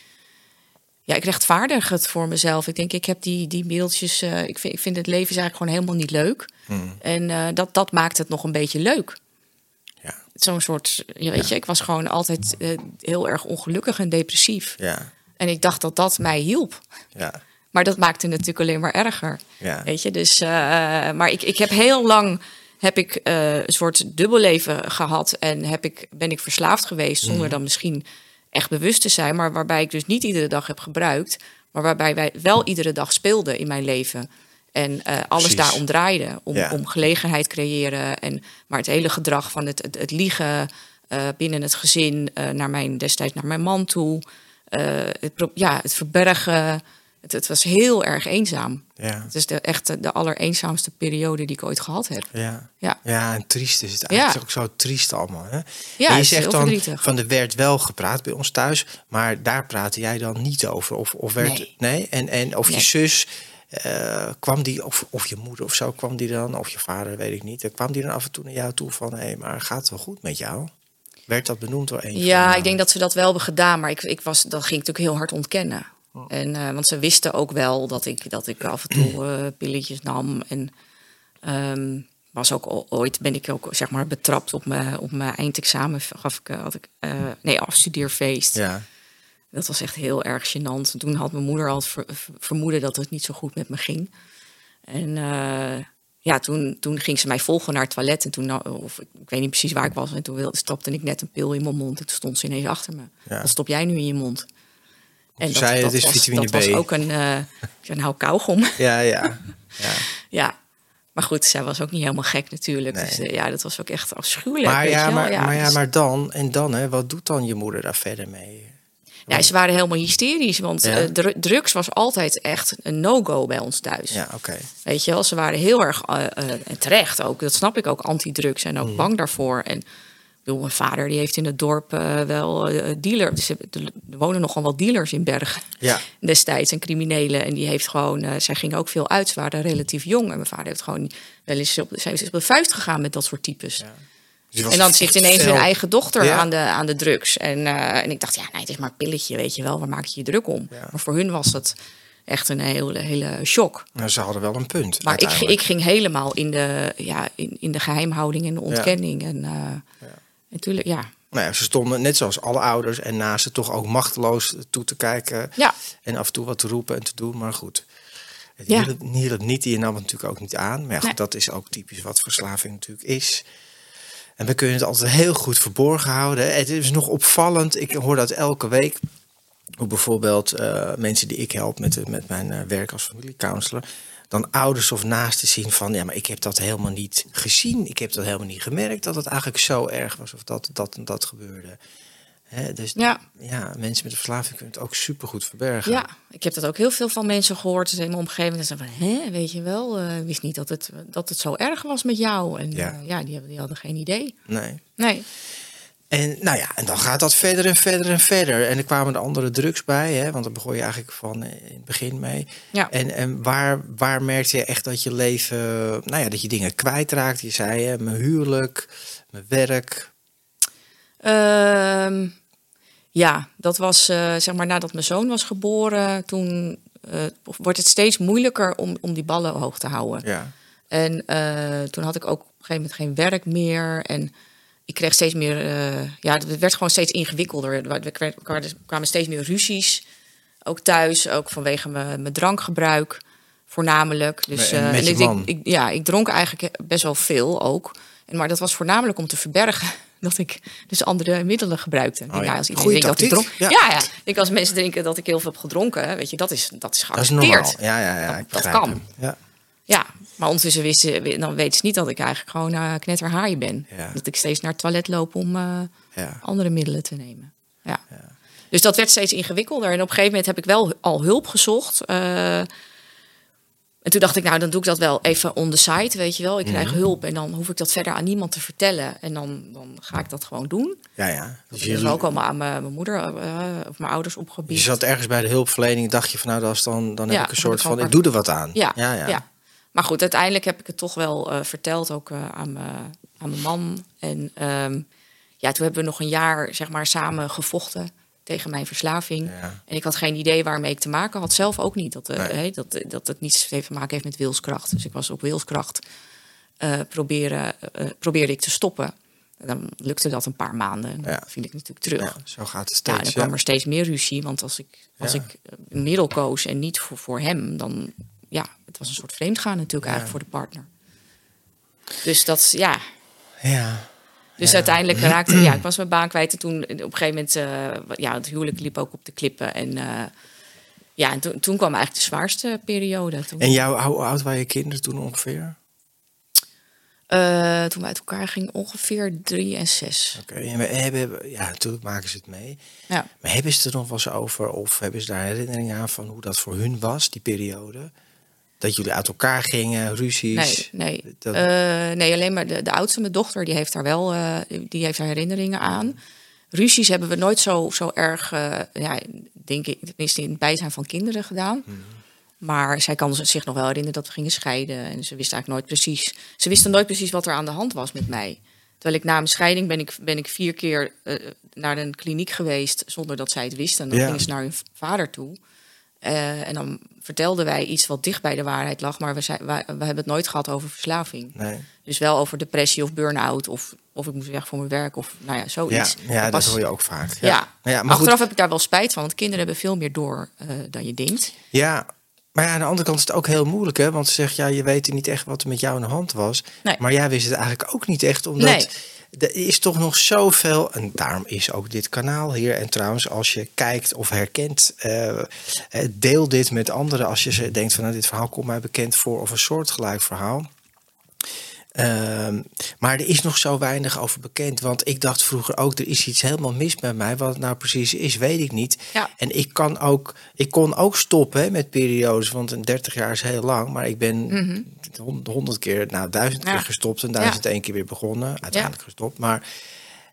Speaker 3: Ja, ik rechtvaardig het voor mezelf. Ik denk, ik heb die, die mailtjes... eh, ik, vind, ik vind het leven is eigenlijk gewoon helemaal niet leuk.
Speaker 2: Hmm.
Speaker 3: En eh, dat, dat maakt het nog een beetje leuk.
Speaker 2: Ja,
Speaker 3: Zo'n soort... Je weet je, ik was gewoon altijd eh, heel erg ongelukkig en depressief.
Speaker 2: ja,
Speaker 3: En ik dacht dat dat mij hielp.
Speaker 2: ja,
Speaker 3: Maar dat maakte het natuurlijk alleen maar erger.
Speaker 2: ja.
Speaker 3: Weet je, dus. maar ik, ik heb heel lang heb ik een soort dubbelleven gehad en heb ik, ben ik verslaafd geweest zonder dan misschien echt bewust te zijn, maar waarbij ik dus niet iedere dag heb gebruikt, maar waarbij wij wel iedere dag speelden in mijn leven. En eh, alles
Speaker 2: Precies.
Speaker 3: daarom draaide. Om,
Speaker 2: Ja.
Speaker 3: om gelegenheid creëren. En, maar het hele gedrag van het, het, het liegen eh, binnen het gezin, eh, naar mijn, destijds naar mijn man toe. het, ja, het verbergen. Het, het was heel erg eenzaam.
Speaker 2: ja.
Speaker 3: Het is de, echt de, de allereenzaamste periode die ik ooit gehad heb.
Speaker 2: Ja.
Speaker 3: Ja.
Speaker 2: ja, en triest is het
Speaker 3: Ja.
Speaker 2: eigenlijk ook zo triest allemaal. Hè?
Speaker 3: Ja,
Speaker 2: en je zegt dan,
Speaker 3: verdrietig.
Speaker 2: van er werd wel gepraat bij ons thuis, maar daar praatte jij dan niet over. Of, of werd,
Speaker 3: Nee.
Speaker 2: En, en of je zus, eh, kwam die, of, of je moeder of zo, kwam die dan, of je vader, weet ik niet. eh, Kwam die dan af en toe naar jou toe van, hé, hey, maar gaat het wel goed met jou? Werd dat benoemd door een
Speaker 3: Ja,
Speaker 2: van,
Speaker 3: ik denk dat ze dat wel hebben gedaan, maar ik, ik was, dat ging ik natuurlijk heel hard ontkennen. En, eh, want ze wisten ook wel dat ik, dat ik af en toe eh, pilletjes nam. En ehm, was ook ooit ben ik ook zeg maar betrapt op mijn, op mijn eindexamen. Gaf ik, eh, had ik, nee, afstudeerfeest.
Speaker 2: Ja,
Speaker 3: Dat was echt heel erg gênant. En toen had mijn moeder al ver- ver- vermoeden dat het niet zo goed met me ging. En ja, toen, toen ging ze mij volgen naar het toilet. En toen, of ik, weet niet precies waar ik was. En toen wilde, stopte ik net een pil in mijn mond. En toen stond ze ineens achter me.
Speaker 2: Ja.
Speaker 3: Wat stop jij nu in je mond? En
Speaker 2: zei je, het is
Speaker 3: was,
Speaker 2: vitamine
Speaker 3: dat
Speaker 2: B.
Speaker 3: was ook een, eh een hou kauwgom.
Speaker 2: Ja, ja. ja.
Speaker 3: ja. Maar goed, zij was ook niet helemaal gek natuurlijk.
Speaker 2: Nee.
Speaker 3: Dus eh, ja, dat was ook echt afschuwelijk.
Speaker 2: Maar,
Speaker 3: weet
Speaker 2: ja,
Speaker 3: je wel.
Speaker 2: maar, maar, ja,
Speaker 3: dus-
Speaker 2: maar dan, en dan, hè, wat doet dan je moeder daar verder mee?
Speaker 3: Ja, ze waren helemaal hysterisch. Want
Speaker 2: Ja.
Speaker 3: eh, dru- drugs was altijd echt een no-go bij ons thuis.
Speaker 2: Ja, oké.
Speaker 3: Weet je wel, ze waren heel erg, eh, eh, en terecht ook, dat snap ik ook, anti-drugs en ook bang daarvoor. En bedoel, mijn vader die heeft in het dorp eh, wel eh dealer, dus er wonen nogal wel dealers in Bergen
Speaker 2: Ja,
Speaker 3: destijds en criminelen. En die heeft gewoon, eh, zij ging ook veel uit, ze waren relatief jong. En mijn vader heeft gewoon wel eens op, zij is op de vuist gegaan met dat soort types.
Speaker 2: Ja. Dus
Speaker 3: En dan zit ineens hun eigen dochter
Speaker 2: Ja.
Speaker 3: aan, de, aan de drugs. En, eh, en ik dacht, ja, nee, het is maar een pilletje, weet je wel. Waar maak je je druk om?
Speaker 2: Ja.
Speaker 3: Maar voor hun was dat echt een hele, hele shock.
Speaker 2: Nou, ze hadden wel een punt.
Speaker 3: Maar ik, ik ging helemaal in de, ja, in, in de geheimhouding en de ontkenning. En eh, natuurlijk, ja.
Speaker 2: Nou ja, ze stonden net zoals alle ouders en naast ze toch ook machteloos toe te kijken.
Speaker 3: Ja.
Speaker 2: En af en toe wat te roepen en te doen. Maar goed, het
Speaker 3: Ja.
Speaker 2: hielp, niet. Die nam het natuurlijk ook niet aan. Maar ja, goed,
Speaker 3: Nee.
Speaker 2: dat is ook typisch wat verslaving natuurlijk is. En we kunnen het altijd heel goed verborgen houden. Het is nog opvallend. Ik hoor dat elke week. Hoe bijvoorbeeld eh, mensen die ik help met, met mijn eh, werk als familiecounselor. Dan ouders of naasten zien van, ja, maar ik heb dat helemaal niet gezien. Ik heb dat helemaal niet gemerkt dat het eigenlijk zo erg was of dat dat en dat gebeurde. Dus ja.
Speaker 3: Ja.
Speaker 2: mensen met een verslaving kunnen het ook supergoed verbergen.
Speaker 3: ja, ik heb dat ook heel veel van mensen gehoord in mijn omgeving. Dat ze van, hè, weet je wel, eh, wist niet dat het, dat het zo erg was met jou. En
Speaker 2: Ja.
Speaker 3: ja, ja die, hebben- die hadden geen idee.
Speaker 2: Nee.
Speaker 3: Nee.
Speaker 2: En nou ja, en dan gaat dat verder en verder en verder. En er kwamen er andere drugs bij, hè, want daar begon je eigenlijk van eh, in het begin mee.
Speaker 3: Ja.
Speaker 2: En, en waar, waar merkte je echt dat je leven, nou ja, dat je dingen kwijtraakt? Je zei, hè, mijn huwelijk, mijn werk.
Speaker 3: Ehm, ja, dat was eh, zeg maar nadat mijn zoon was geboren. Toen eh, wordt het steeds moeilijker om, om die ballen hoog te houden.
Speaker 2: Ja,
Speaker 3: En toen had ik ook op een gegeven moment geen werk meer. En ik kreeg steeds meer. eh, ja, het werd gewoon steeds ingewikkelder. Er kwam- kwamen steeds meer ruzies. Ook thuis, ook vanwege mijn, mijn drankgebruik. Voornamelijk. Dus, eh, ik, ja, ik dronk eigenlijk best wel veel ook. En, maar dat was voornamelijk om te verbergen dat ik dus andere middelen gebruikte. Ik denk,
Speaker 2: ja.
Speaker 3: ja, als iedereen denkt dat ik dronk,
Speaker 2: Ja.
Speaker 3: ja. Ja, Ik als mensen denken dat ik heel veel heb gedronken, weet je, dat is, dat is
Speaker 2: dat is
Speaker 3: geaccepteerd.
Speaker 2: normaal. Ja, ja, ja.
Speaker 3: Dat- dat kan.
Speaker 2: Ja.
Speaker 3: Ja, maar ondertussen wisten, dan weten ze niet dat ik eigenlijk gewoon uh, knetterhaai ben.
Speaker 2: Ja.
Speaker 3: Dat ik steeds naar het toilet loop om eh,
Speaker 2: Ja.
Speaker 3: andere middelen te nemen. Ja. Dus dat werd steeds ingewikkelder. En op een gegeven moment heb ik wel al hulp gezocht. eh, en toen dacht ik, nou, dan doe ik dat wel even on the side, weet je wel. Ik krijg
Speaker 2: Mhm.
Speaker 3: hulp en dan hoef ik dat verder aan niemand te vertellen. En dan, dan ga ik dat gewoon doen.
Speaker 2: ja, ja. Dus je,
Speaker 3: ook allemaal aan mijn, mijn moeder eh, of mijn ouders opgebied.
Speaker 2: je zat ergens bij de hulpverlening, dacht je van nou, dat is dan, dan heb
Speaker 3: Ja,
Speaker 2: ik een soort
Speaker 3: ik
Speaker 2: van, ik doe er wat aan.
Speaker 3: Ja,
Speaker 2: ja,
Speaker 3: ja.
Speaker 2: ja.
Speaker 3: Maar goed, uiteindelijk heb ik het toch wel eh, verteld, ook eh, aan, mijn, aan mijn man. En ehm, ja, toen hebben we nog een jaar zeg maar, samen gevochten tegen mijn verslaving.
Speaker 2: Ja.
Speaker 3: En ik had geen idee waarmee ik te maken had. Zelf ook niet. Dat,
Speaker 2: Nee.
Speaker 3: hè, dat, dat het niets heeft te maken heeft met wilskracht. Dus ik was op wilskracht proberen, probeerde ik te stoppen. En dan lukte dat een paar maanden. En dan
Speaker 2: Ja.
Speaker 3: viel ik natuurlijk terug.
Speaker 2: Ja, zo gaat het
Speaker 3: Ja, en
Speaker 2: steeds.
Speaker 3: dan kwam
Speaker 2: Ja,
Speaker 3: er steeds meer ruzie. Want als ik, als
Speaker 2: Ja.
Speaker 3: ik een middel koos en niet voor, voor hem, dan ja, het was een soort vreemdgaan natuurlijk
Speaker 2: Ja.
Speaker 3: eigenlijk voor de partner. Dus dat, ja.
Speaker 2: ja.
Speaker 3: Dus
Speaker 2: Ja.
Speaker 3: uiteindelijk raakte ja, ik was mijn baan kwijt. En toen op een gegeven moment, eh, ja, het huwelijk liep ook op de klippen. En eh, ja, en toen, toen kwam eigenlijk de zwaarste periode. Toen,
Speaker 2: En jou, hoe oud waren je kinderen toen ongeveer?
Speaker 3: eh, toen we uit elkaar gingen, ongeveer drie en zes.
Speaker 2: Oké, en we hebben, ja, natuurlijk maken ze het mee.
Speaker 3: Ja.
Speaker 2: Maar hebben ze het er nog wel eens over? Of hebben ze daar herinneringen aan van hoe dat voor hun was, die periode? Dat jullie uit elkaar gingen, ruzies?
Speaker 3: Nee, nee.
Speaker 2: Dat-
Speaker 3: Eh, nee, alleen maar de, de oudste, mijn dochter, die heeft daar wel eh, die heeft daar herinneringen aan. Ruzies hebben we nooit zo, zo erg, eh, ja, denk ik, tenminste in het bijzijn van kinderen gedaan.
Speaker 2: Mhm.
Speaker 3: Maar zij kan zich nog wel herinneren dat we gingen scheiden. En ze wist eigenlijk nooit precies. Ze wisten nooit precies wat er aan de hand was met mij. Terwijl ik na mijn scheiding ben ik, ben ik vier keer naar een kliniek geweest zonder dat zij het wist. En dan
Speaker 2: Ja.
Speaker 3: gingen ze naar hun vader toe. Eh, en dan vertelden wij iets wat dicht bij de waarheid lag, maar we, zei, we hebben het nooit gehad over verslaving.
Speaker 2: Nee.
Speaker 3: Dus wel over depressie of burn-out of, of ik moest weg voor mijn werk of nou ja,
Speaker 2: Ja,
Speaker 3: zoiets.
Speaker 2: ja dat
Speaker 3: Pas-
Speaker 2: hoor je ook vaak.
Speaker 3: Ja,
Speaker 2: Ja, maar, ja, maar
Speaker 3: achteraf
Speaker 2: goed.
Speaker 3: heb ik daar wel spijt van, want kinderen hebben veel meer door eh, dan je denkt.
Speaker 2: Ja, Maar ja, aan de andere kant is het ook heel moeilijk, hè? Want ze zegt, ja, je weet niet echt wat er met jou in de hand was.
Speaker 3: Nee.
Speaker 2: Maar jij wist het eigenlijk ook niet echt, omdat
Speaker 3: Nee.
Speaker 2: Er is toch nog zoveel. En daarom is ook dit kanaal hier. En trouwens, als je kijkt of herkent, eh, eh, deel dit met anderen. Als je denkt van, nou, dit verhaal komt mij bekend voor, of een soortgelijk verhaal. Ehm, maar er is nog zo weinig over bekend. Want ik dacht vroeger ook, er is iets helemaal mis met mij. Wat het nou precies is, weet ik niet.
Speaker 3: Ja.
Speaker 2: En ik, kan ook, ik kon ook stoppen hè, met periodes. Want een 30 jaar is heel lang. Maar ik ben hond- honderd keer, nou duizend
Speaker 3: Mhm. Ja.
Speaker 2: keer gestopt. En duizend één keer weer begonnen. Uiteindelijk gestopt. Maar,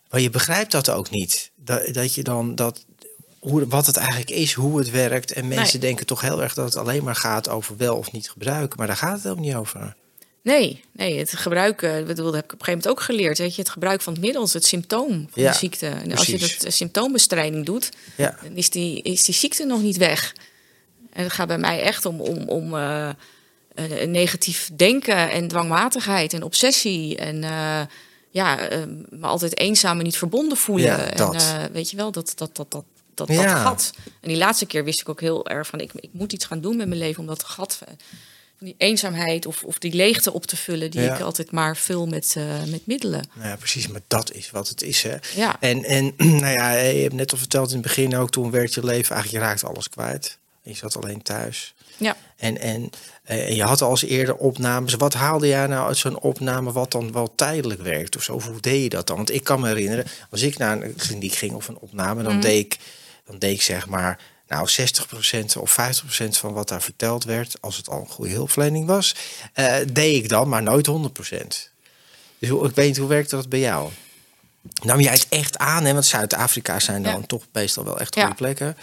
Speaker 2: maar je begrijpt dat ook niet. Dat, dat je dan dat... Hoe, wat het eigenlijk is, hoe het werkt. En mensen
Speaker 3: Nee.
Speaker 2: denken toch heel erg dat het alleen maar gaat over wel of niet gebruiken. Maar daar gaat het helemaal niet over.
Speaker 3: Nee, nee, het gebruiken, ik bedoel, dat heb ik op een gegeven moment ook geleerd. Weet je, het gebruik van het middel is het symptoom van
Speaker 2: Ja,
Speaker 3: de ziekte. En als je dat symptoombestrijding doet,
Speaker 2: Ja,
Speaker 3: dan is die, is die ziekte nog niet weg. En het gaat bij mij echt om, om, om eh, eh, negatief denken en dwangmatigheid en obsessie. En eh, ja, me altijd eenzaam en niet verbonden voelen.
Speaker 2: Ja.
Speaker 3: En weet je wel, dat, dat, dat, dat, dat, dat gat. En die laatste keer wist ik ook heel erg van, ik, ik moet iets gaan doen met mijn leven om dat gat die eenzaamheid of, of die leegte op te vullen die
Speaker 2: Ja.
Speaker 3: ik altijd maar vul met, eh, met middelen.
Speaker 2: nou ja, precies. Maar dat is wat het is, hè.
Speaker 3: Ja.
Speaker 2: En, en nou ja, je hebt net al verteld in het begin ook, toen werd je leven eigenlijk, je raakte alles kwijt. Je zat alleen thuis.
Speaker 3: Ja.
Speaker 2: En, en, eh, en je had al eens eerder opnames. Wat haalde jij nou uit zo'n opname wat dan wel tijdelijk werkt of zo? Of hoe deed je dat dan? Want ik kan me herinneren, als ik naar een kliniek ging of een opname, dan, deed, ik, dan deed ik zeg maar nou 60% of 50% van wat daar verteld werd, als het al een goede hulpverlening was, eh, deed ik dan, maar nooit 100%. Dus hoe- ik weet niet, hoe werkt dat bij jou? Nam jij het echt aan? Hè? Want Zuid-Afrika zijn dan
Speaker 3: Ja.
Speaker 2: toch meestal wel echt
Speaker 3: Ja.
Speaker 2: goede plekken.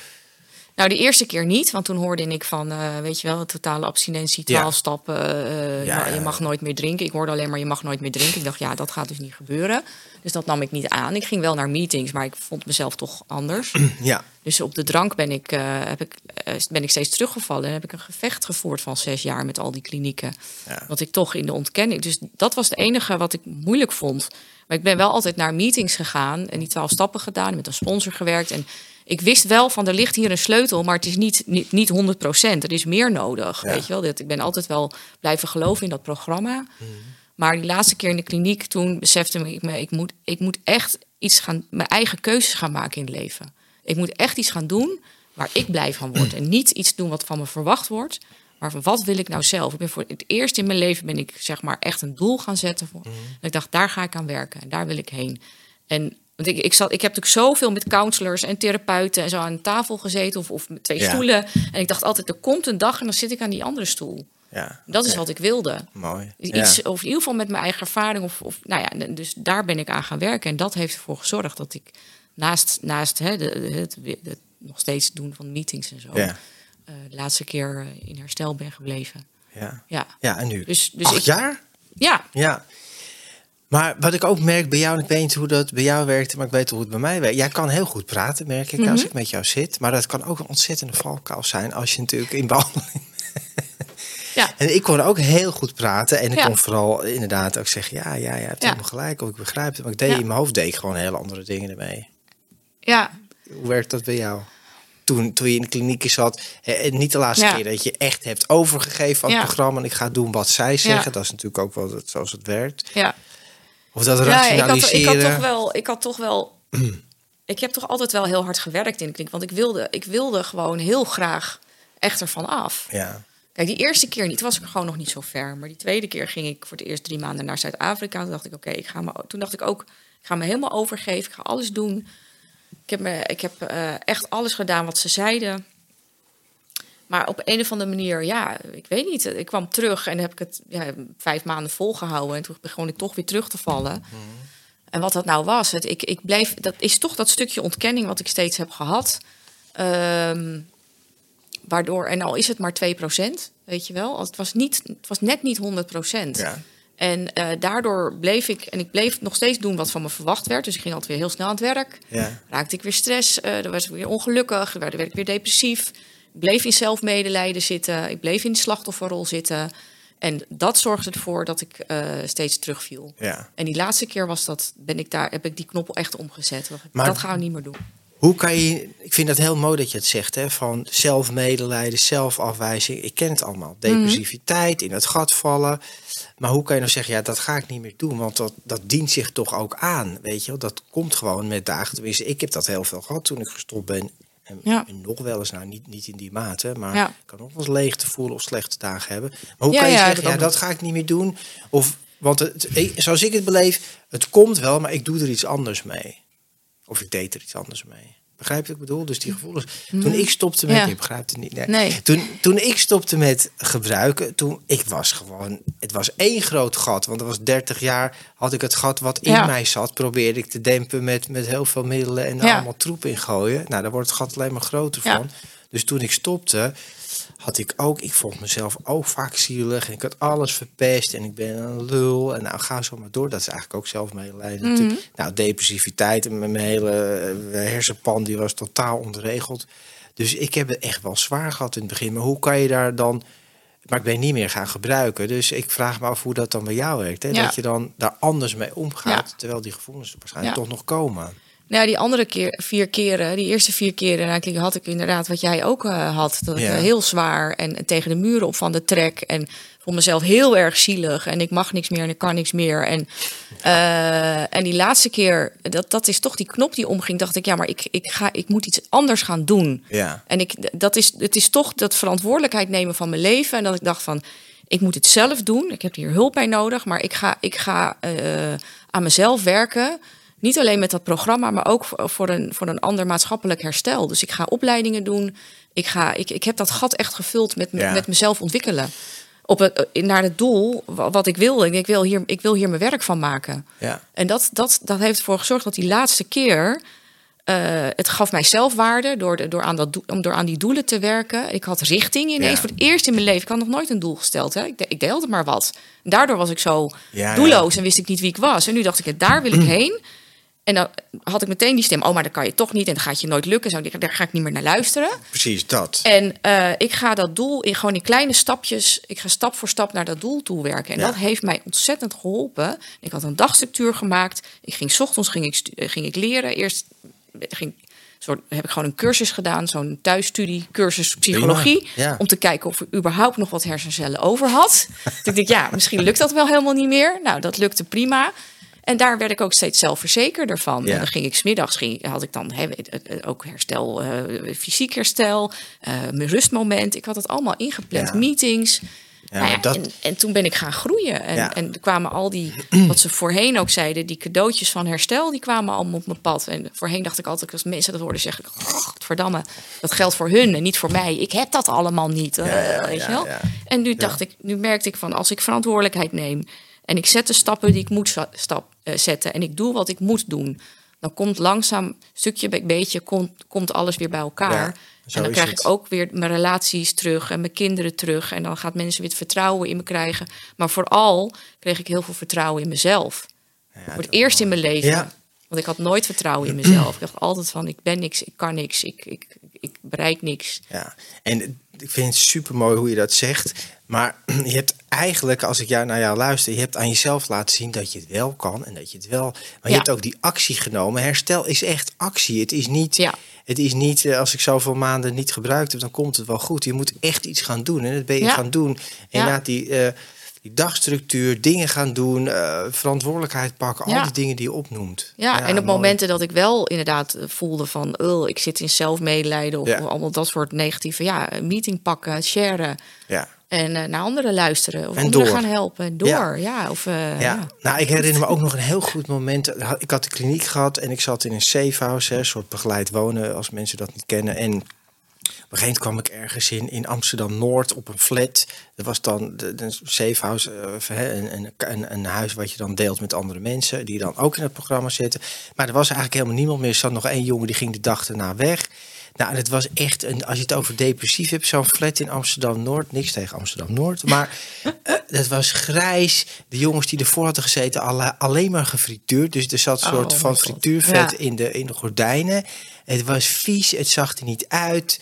Speaker 3: Nou, de eerste keer niet, want toen hoorde ik van, eh, weet je wel, totale abstinentie,
Speaker 2: Ja.
Speaker 3: 12 stappen. eh,
Speaker 2: Ja,
Speaker 3: nou,
Speaker 2: ja,
Speaker 3: je mag nooit meer drinken. Ik hoorde alleen maar, je mag nooit meer drinken. Ik dacht, ja, dat gaat dus niet gebeuren. Dus dat nam ik niet aan. Ik ging wel naar meetings, maar ik vond mezelf toch anders.
Speaker 2: Ja,
Speaker 3: Dus op de drank ben ik, eh, heb ik, ben ik steeds teruggevallen. En heb ik een gevecht gevoerd van zes jaar met al die klinieken.
Speaker 2: Ja.
Speaker 3: Wat ik toch in de ontkenning. Dus dat was het enige wat ik moeilijk vond. Maar ik ben wel altijd naar meetings gegaan en die twaalf stappen gedaan. Met een sponsor gewerkt. En ik wist wel van er ligt hier een sleutel, maar het is niet, niet, niet 100 procent. Er is meer nodig.
Speaker 2: Ja.
Speaker 3: Weet je wel? Dat- Ik ben altijd wel blijven geloven in dat programma. Maar die laatste keer in de kliniek, toen besefte ik me, ik moet, ik moet echt iets gaan, mijn eigen keuzes gaan maken in het leven. Ik moet echt iets gaan doen waar ik blij van word. En niet iets doen wat van me verwacht wordt. Maar van wat wil ik nou zelf? Ik ben voor het eerst in mijn leven ben ik zeg maar echt een doel gaan zetten. Voor. En ik dacht, daar ga ik aan werken en daar wil ik heen. En want ik, ik, zat, ik heb natuurlijk zoveel met counselors en therapeuten en zo aan tafel gezeten of, of met twee
Speaker 2: Ja.
Speaker 3: stoelen. En ik dacht altijd, er komt een dag en dan zit ik aan die andere stoel.
Speaker 2: ja.
Speaker 3: Dat is wat ik wilde.
Speaker 2: Mooi.
Speaker 3: Iets,
Speaker 2: Ja.
Speaker 3: Of in ieder geval met mijn eigen ervaring. Of, of, nou ja, dus daar ben ik aan gaan werken. En dat heeft ervoor gezorgd dat ik naast, naast hè, de, het, het nog steeds doen van meetings en zo...
Speaker 2: Ja.
Speaker 3: eh, de laatste keer eh, in herstel ben gebleven.
Speaker 2: Ja.
Speaker 3: Ja,
Speaker 2: ja, en nu?
Speaker 3: dus, dus
Speaker 2: Acht
Speaker 3: ik,
Speaker 2: jaar?
Speaker 3: Ja,
Speaker 2: Ja. Maar wat ik ook merk bij jou, en ik weet niet hoe dat bij jou werkte, maar ik weet hoe het bij mij werkt. Jij kan heel goed praten, merk ik,
Speaker 3: Mhm.
Speaker 2: als ik met jou zit. Maar dat kan ook een ontzettende valkuil zijn als je natuurlijk in behandeling
Speaker 3: ja,
Speaker 2: En ik kon ook heel goed praten. En ik
Speaker 3: Ja.
Speaker 2: kon vooral inderdaad ook zeggen, ja, ja, ja, je hebt
Speaker 3: Ja.
Speaker 2: helemaal gelijk. Of ik begrijp het. Maar ik deed
Speaker 3: Ja.
Speaker 2: in mijn hoofd deed ik gewoon hele andere dingen ermee.
Speaker 3: ja,
Speaker 2: Hoe werkt dat bij jou? Toen, toen je in de kliniek zat, eh, en niet de laatste keer dat je echt hebt overgegeven aan het programma en ik ga doen wat zij zeggen. Dat is natuurlijk ook wel zoals het werkt.
Speaker 3: ja.
Speaker 2: Of dat
Speaker 3: Ja, ik had,
Speaker 2: rationaliseren.
Speaker 3: ik had toch wel. Ik had toch wel. ik heb toch altijd wel heel hard gewerkt in de kliniek. Want ik wilde, ik wilde gewoon heel graag echt ervan af.
Speaker 2: Ja,
Speaker 3: Kijk, die eerste keer niet, was ik gewoon nog niet zo ver. Maar die tweede keer ging ik voor de eerste drie maanden naar Zuid-Afrika. Toen dacht ik, oké, ik ga me. Toen dacht ik ook, ik ga me helemaal overgeven. Ik ga alles doen. Ik heb, me, ik heb eh, echt alles gedaan wat ze zeiden. Maar op een of andere manier, ja, ik weet niet. Ik kwam terug en heb ik het ja, vijf maanden volgehouden. En toen begon ik toch weer terug te vallen. En wat dat nou was, het, ik, ik bleef, dat is toch dat stukje ontkenning wat ik steeds heb gehad. Ehm, waardoor, en al is het maar 2%, weet je wel. Het was, niet, het was net niet 100%.
Speaker 2: ja.
Speaker 3: En eh, daardoor bleef ik, en ik bleef nog steeds doen wat van me verwacht werd. Dus ik ging altijd weer heel snel aan het werk.
Speaker 2: ja.
Speaker 3: Raakte ik weer stress, eh dan was ik weer ongelukkig, dan werd ik weer depressief. Ik bleef in zelfmedelijden zitten, ik bleef in de slachtofferrol zitten. En dat zorgde ervoor dat ik eh, steeds terugviel.
Speaker 2: ja.
Speaker 3: En die laatste keer was dat, ben ik daar, heb ik die knop echt omgezet. Dat,
Speaker 2: Maar-
Speaker 3: dat gaan we niet meer doen.
Speaker 2: Hoe kan je, ik vind dat heel mooi dat je het zegt, hè, van zelfmedelijden, zelfafwijzing. Ik ken het allemaal.
Speaker 3: Mhm.
Speaker 2: Depressiviteit, in het gat vallen. Maar hoe kan je nou zeggen, ja, dat ga ik niet meer doen, want dat, dat dient zich toch ook aan, weet je wel? Dat komt gewoon met dagen. Tenminste, ik heb dat heel veel gehad toen ik gestopt ben. En,
Speaker 3: Ja.
Speaker 2: en nog wel eens, nou niet, niet in die mate, maar
Speaker 3: Ja.
Speaker 2: kan nog wel eens leegte voelen of slechte dagen hebben. Maar hoe
Speaker 3: Ja,
Speaker 2: kan je zeggen, ja,
Speaker 3: ook
Speaker 2: dat ga ik niet meer doen? Of, want het, ik- zoals ik het beleef, het komt wel, maar ik doe er iets anders mee. Of ik deed er iets anders mee. Begrijp je wat ik bedoel? Dus die gevoelens. Toen ik stopte met...
Speaker 3: Ja.
Speaker 2: Je begrijpt het niet. Nee.
Speaker 3: Nee.
Speaker 2: Toen, toen ik stopte met gebruiken, toen ik was gewoon... Het was één groot gat. Want er was 30 jaar had ik het gat wat in
Speaker 3: Ja.
Speaker 2: mij zat... probeerde ik te dempen met, met heel veel middelen en daar
Speaker 3: Ja.
Speaker 2: allemaal troep in gooien. Nou, daar wordt het gat alleen maar groter van. Dus toen ik stopte, had ik ook... Ik vond mezelf ook vaak zielig. En ik had alles verpest. En ik ben een lul. En nou, ga zo maar door. Dat is eigenlijk ook zelfmedelijden
Speaker 3: Mhm.
Speaker 2: natuurlijk. Nou, depressiviteit. En mijn hele eh, hersenpan die was totaal ontregeld. Dus ik heb het echt wel zwaar gehad in het begin. Maar hoe kan je daar dan... Maar ik ben niet meer gaan gebruiken. Dus ik vraag me af hoe dat dan bij jou werkt. Hè?
Speaker 3: Ja.
Speaker 2: Dat je dan daar anders mee omgaat.
Speaker 3: Ja.
Speaker 2: Terwijl die gevoelens waarschijnlijk
Speaker 3: Ja.
Speaker 2: toch nog komen.
Speaker 3: Nou, die andere keer, vier keren, die eerste vier keren, eigenlijk had ik inderdaad wat jij ook eh, had. Dat ik
Speaker 2: Ja.
Speaker 3: eh, heel zwaar en, en tegen de muren op van de trek. En vond mezelf heel erg zielig. En ik mag niks meer en ik kan niks meer. En, eh, en die laatste keer, dat, dat is toch die knop die omging. Dacht ik, ja, maar ik, ik, ga, ik moet iets anders gaan doen.
Speaker 2: Ja.
Speaker 3: En ik, dat is, het is toch dat verantwoordelijkheid nemen van mijn leven. En dat ik dacht van, ik moet het zelf doen. Ik heb hier hulp bij nodig. Maar ik ga, ik ga aan mezelf werken. Niet alleen met dat programma, maar ook voor- een, voor een ander maatschappelijk herstel. Dus ik ga opleidingen doen. Ik, ga, ik, ik heb dat gat echt gevuld met,
Speaker 2: Ja.
Speaker 3: met mezelf ontwikkelen. Op het, eh, naar het doel wa- wat ik wil. Ik, ik, wil hier, ik wil hier mijn werk van maken.
Speaker 2: Ja.
Speaker 3: En dat, dat, dat heeft ervoor gezorgd dat die laatste keer. eh, het gaf mij zelfwaarde door, de, door, aan dat, doel- om door aan die doelen te werken. Ik had richting ineens.
Speaker 2: Ja.
Speaker 3: Voor het eerst in mijn leven. Ik had nog nooit een doel gesteld. Hè. Ik, de- ik deelde maar wat. Daardoor was ik zo
Speaker 2: Ja,
Speaker 3: doelloos en wist ik niet wie ik was. En nu dacht ik, daar wil ik heen. En dan had ik meteen die stem. Oh, maar dat kan je toch niet. En dat gaat je nooit lukken. Zo, daar ga ik niet meer naar luisteren.
Speaker 2: Precies, dat.
Speaker 3: En eh, ik ga dat doel in gewoon in kleine stapjes. Ik ga stap voor stap naar dat doel toe werken. En
Speaker 2: Ja.
Speaker 3: dat heeft mij ontzettend geholpen. Ik had een dagstructuur gemaakt. Ik ging ochtends ging ik, eh, ging ik leren. Eerst ging, soort, heb ik gewoon een cursus gedaan. Zo'n thuisstudie, cursus psychologie.
Speaker 2: Ja.
Speaker 3: Om te kijken of ik überhaupt nog wat hersencellen over had. Toen dacht ik, ja, misschien lukt dat wel helemaal niet meer. Nou, dat lukte prima. En daar werd ik ook steeds zelfverzekerder van.
Speaker 2: Ja.
Speaker 3: En dan ging ik smiddags, ging, had ik dan ook herstel, eh, fysiek herstel, eh, mijn rustmoment. Ik had het allemaal ingepland,
Speaker 2: Ja.
Speaker 3: meetings.
Speaker 2: Ja,
Speaker 3: Nou ja,
Speaker 2: dat-
Speaker 3: en, en toen ben ik gaan groeien. En,
Speaker 2: Ja.
Speaker 3: en er kwamen al die, wat ze voorheen ook zeiden, die cadeautjes van herstel, die kwamen allemaal op mijn pad. En voorheen dacht ik altijd, als mensen dat hoorden, zeg ik, verdamme, dat geldt voor hun en niet voor mij. Ik heb dat allemaal niet. eh,
Speaker 2: ja,
Speaker 3: weet je wel? En nu dacht ik, nu merkte ik van, als ik verantwoordelijkheid neem en ik zet de stappen die ik moet stap, eh, zetten en ik doe wat ik moet doen, dan komt langzaam, stukje bij beetje, komt, komt alles weer bij elkaar.
Speaker 2: Ja, zo
Speaker 3: en dan krijg
Speaker 2: het.
Speaker 3: ik ook weer mijn relaties terug en mijn kinderen terug. En dan gaat mensen weer het vertrouwen in me krijgen. Maar vooral kreeg ik heel veel vertrouwen in mezelf.
Speaker 2: Ja,
Speaker 3: Voor het eerst in mijn leven.
Speaker 2: Ja.
Speaker 3: Want ik had nooit vertrouwen in mezelf. Ik dacht altijd van, ik ben niks, ik kan niks, ik, ik, ik bereik niks.
Speaker 2: Ja, en ik vind het super mooi hoe je dat zegt. Maar je hebt eigenlijk, als ik jou naar jou luister, je hebt aan jezelf laten zien dat je het wel kan en dat je het wel. Maar je
Speaker 3: Ja.
Speaker 2: hebt ook die actie genomen. Herstel is echt actie. Het is niet.
Speaker 3: Ja.
Speaker 2: Het is niet, eh, als ik zoveel maanden niet gebruikt heb, dan komt het wel goed. Je moet echt iets gaan doen. En dat ben je
Speaker 3: Ja.
Speaker 2: gaan doen. Inderdaad, die, eh, die dagstructuur, dingen gaan doen, eh, verantwoordelijkheid pakken. Al die dingen die je opnoemt.
Speaker 3: Ja, en op
Speaker 2: mooi.
Speaker 3: momenten dat ik wel inderdaad voelde van... "Ugh, ik zit in zelfmedelijden of, allemaal dat soort negatieve... ja, meeting pakken, sharen
Speaker 2: Ja.
Speaker 3: En eh, naar anderen luisteren. Of
Speaker 2: En
Speaker 3: anderen
Speaker 2: door.
Speaker 3: gaan helpen. En door,
Speaker 2: Ja.
Speaker 3: ja. of, eh,
Speaker 2: Ja.
Speaker 3: ja.
Speaker 2: nou, ik herinner me ook nog een heel goed moment. Ik had de kliniek gehad en ik zat in een safehouse, een soort begeleid wonen, als mensen dat niet kennen. En op een gegeven moment kwam ik ergens in, in Amsterdam Noord op een flat. Dat was dan de, de safehouse, eh, hè, een, een, een, een huis wat je dan deelt met andere mensen, die dan ook in het programma zitten. Maar er was eigenlijk helemaal niemand meer. Er zat nog één jongen die ging de dag erna weg. Nou, het was echt een, als je het over depressief hebt, zo'n flat in Amsterdam Noord. Niks tegen Amsterdam Noord. Maar eh, dat was grijs. De jongens die ervoor hadden gezeten, alle, alleen maar gefrituurd. Dus er zat een
Speaker 3: Oh,
Speaker 2: soort van frituurvet
Speaker 3: Ja.
Speaker 2: in, de, in de gordijnen. Het was vies, het zag er niet uit.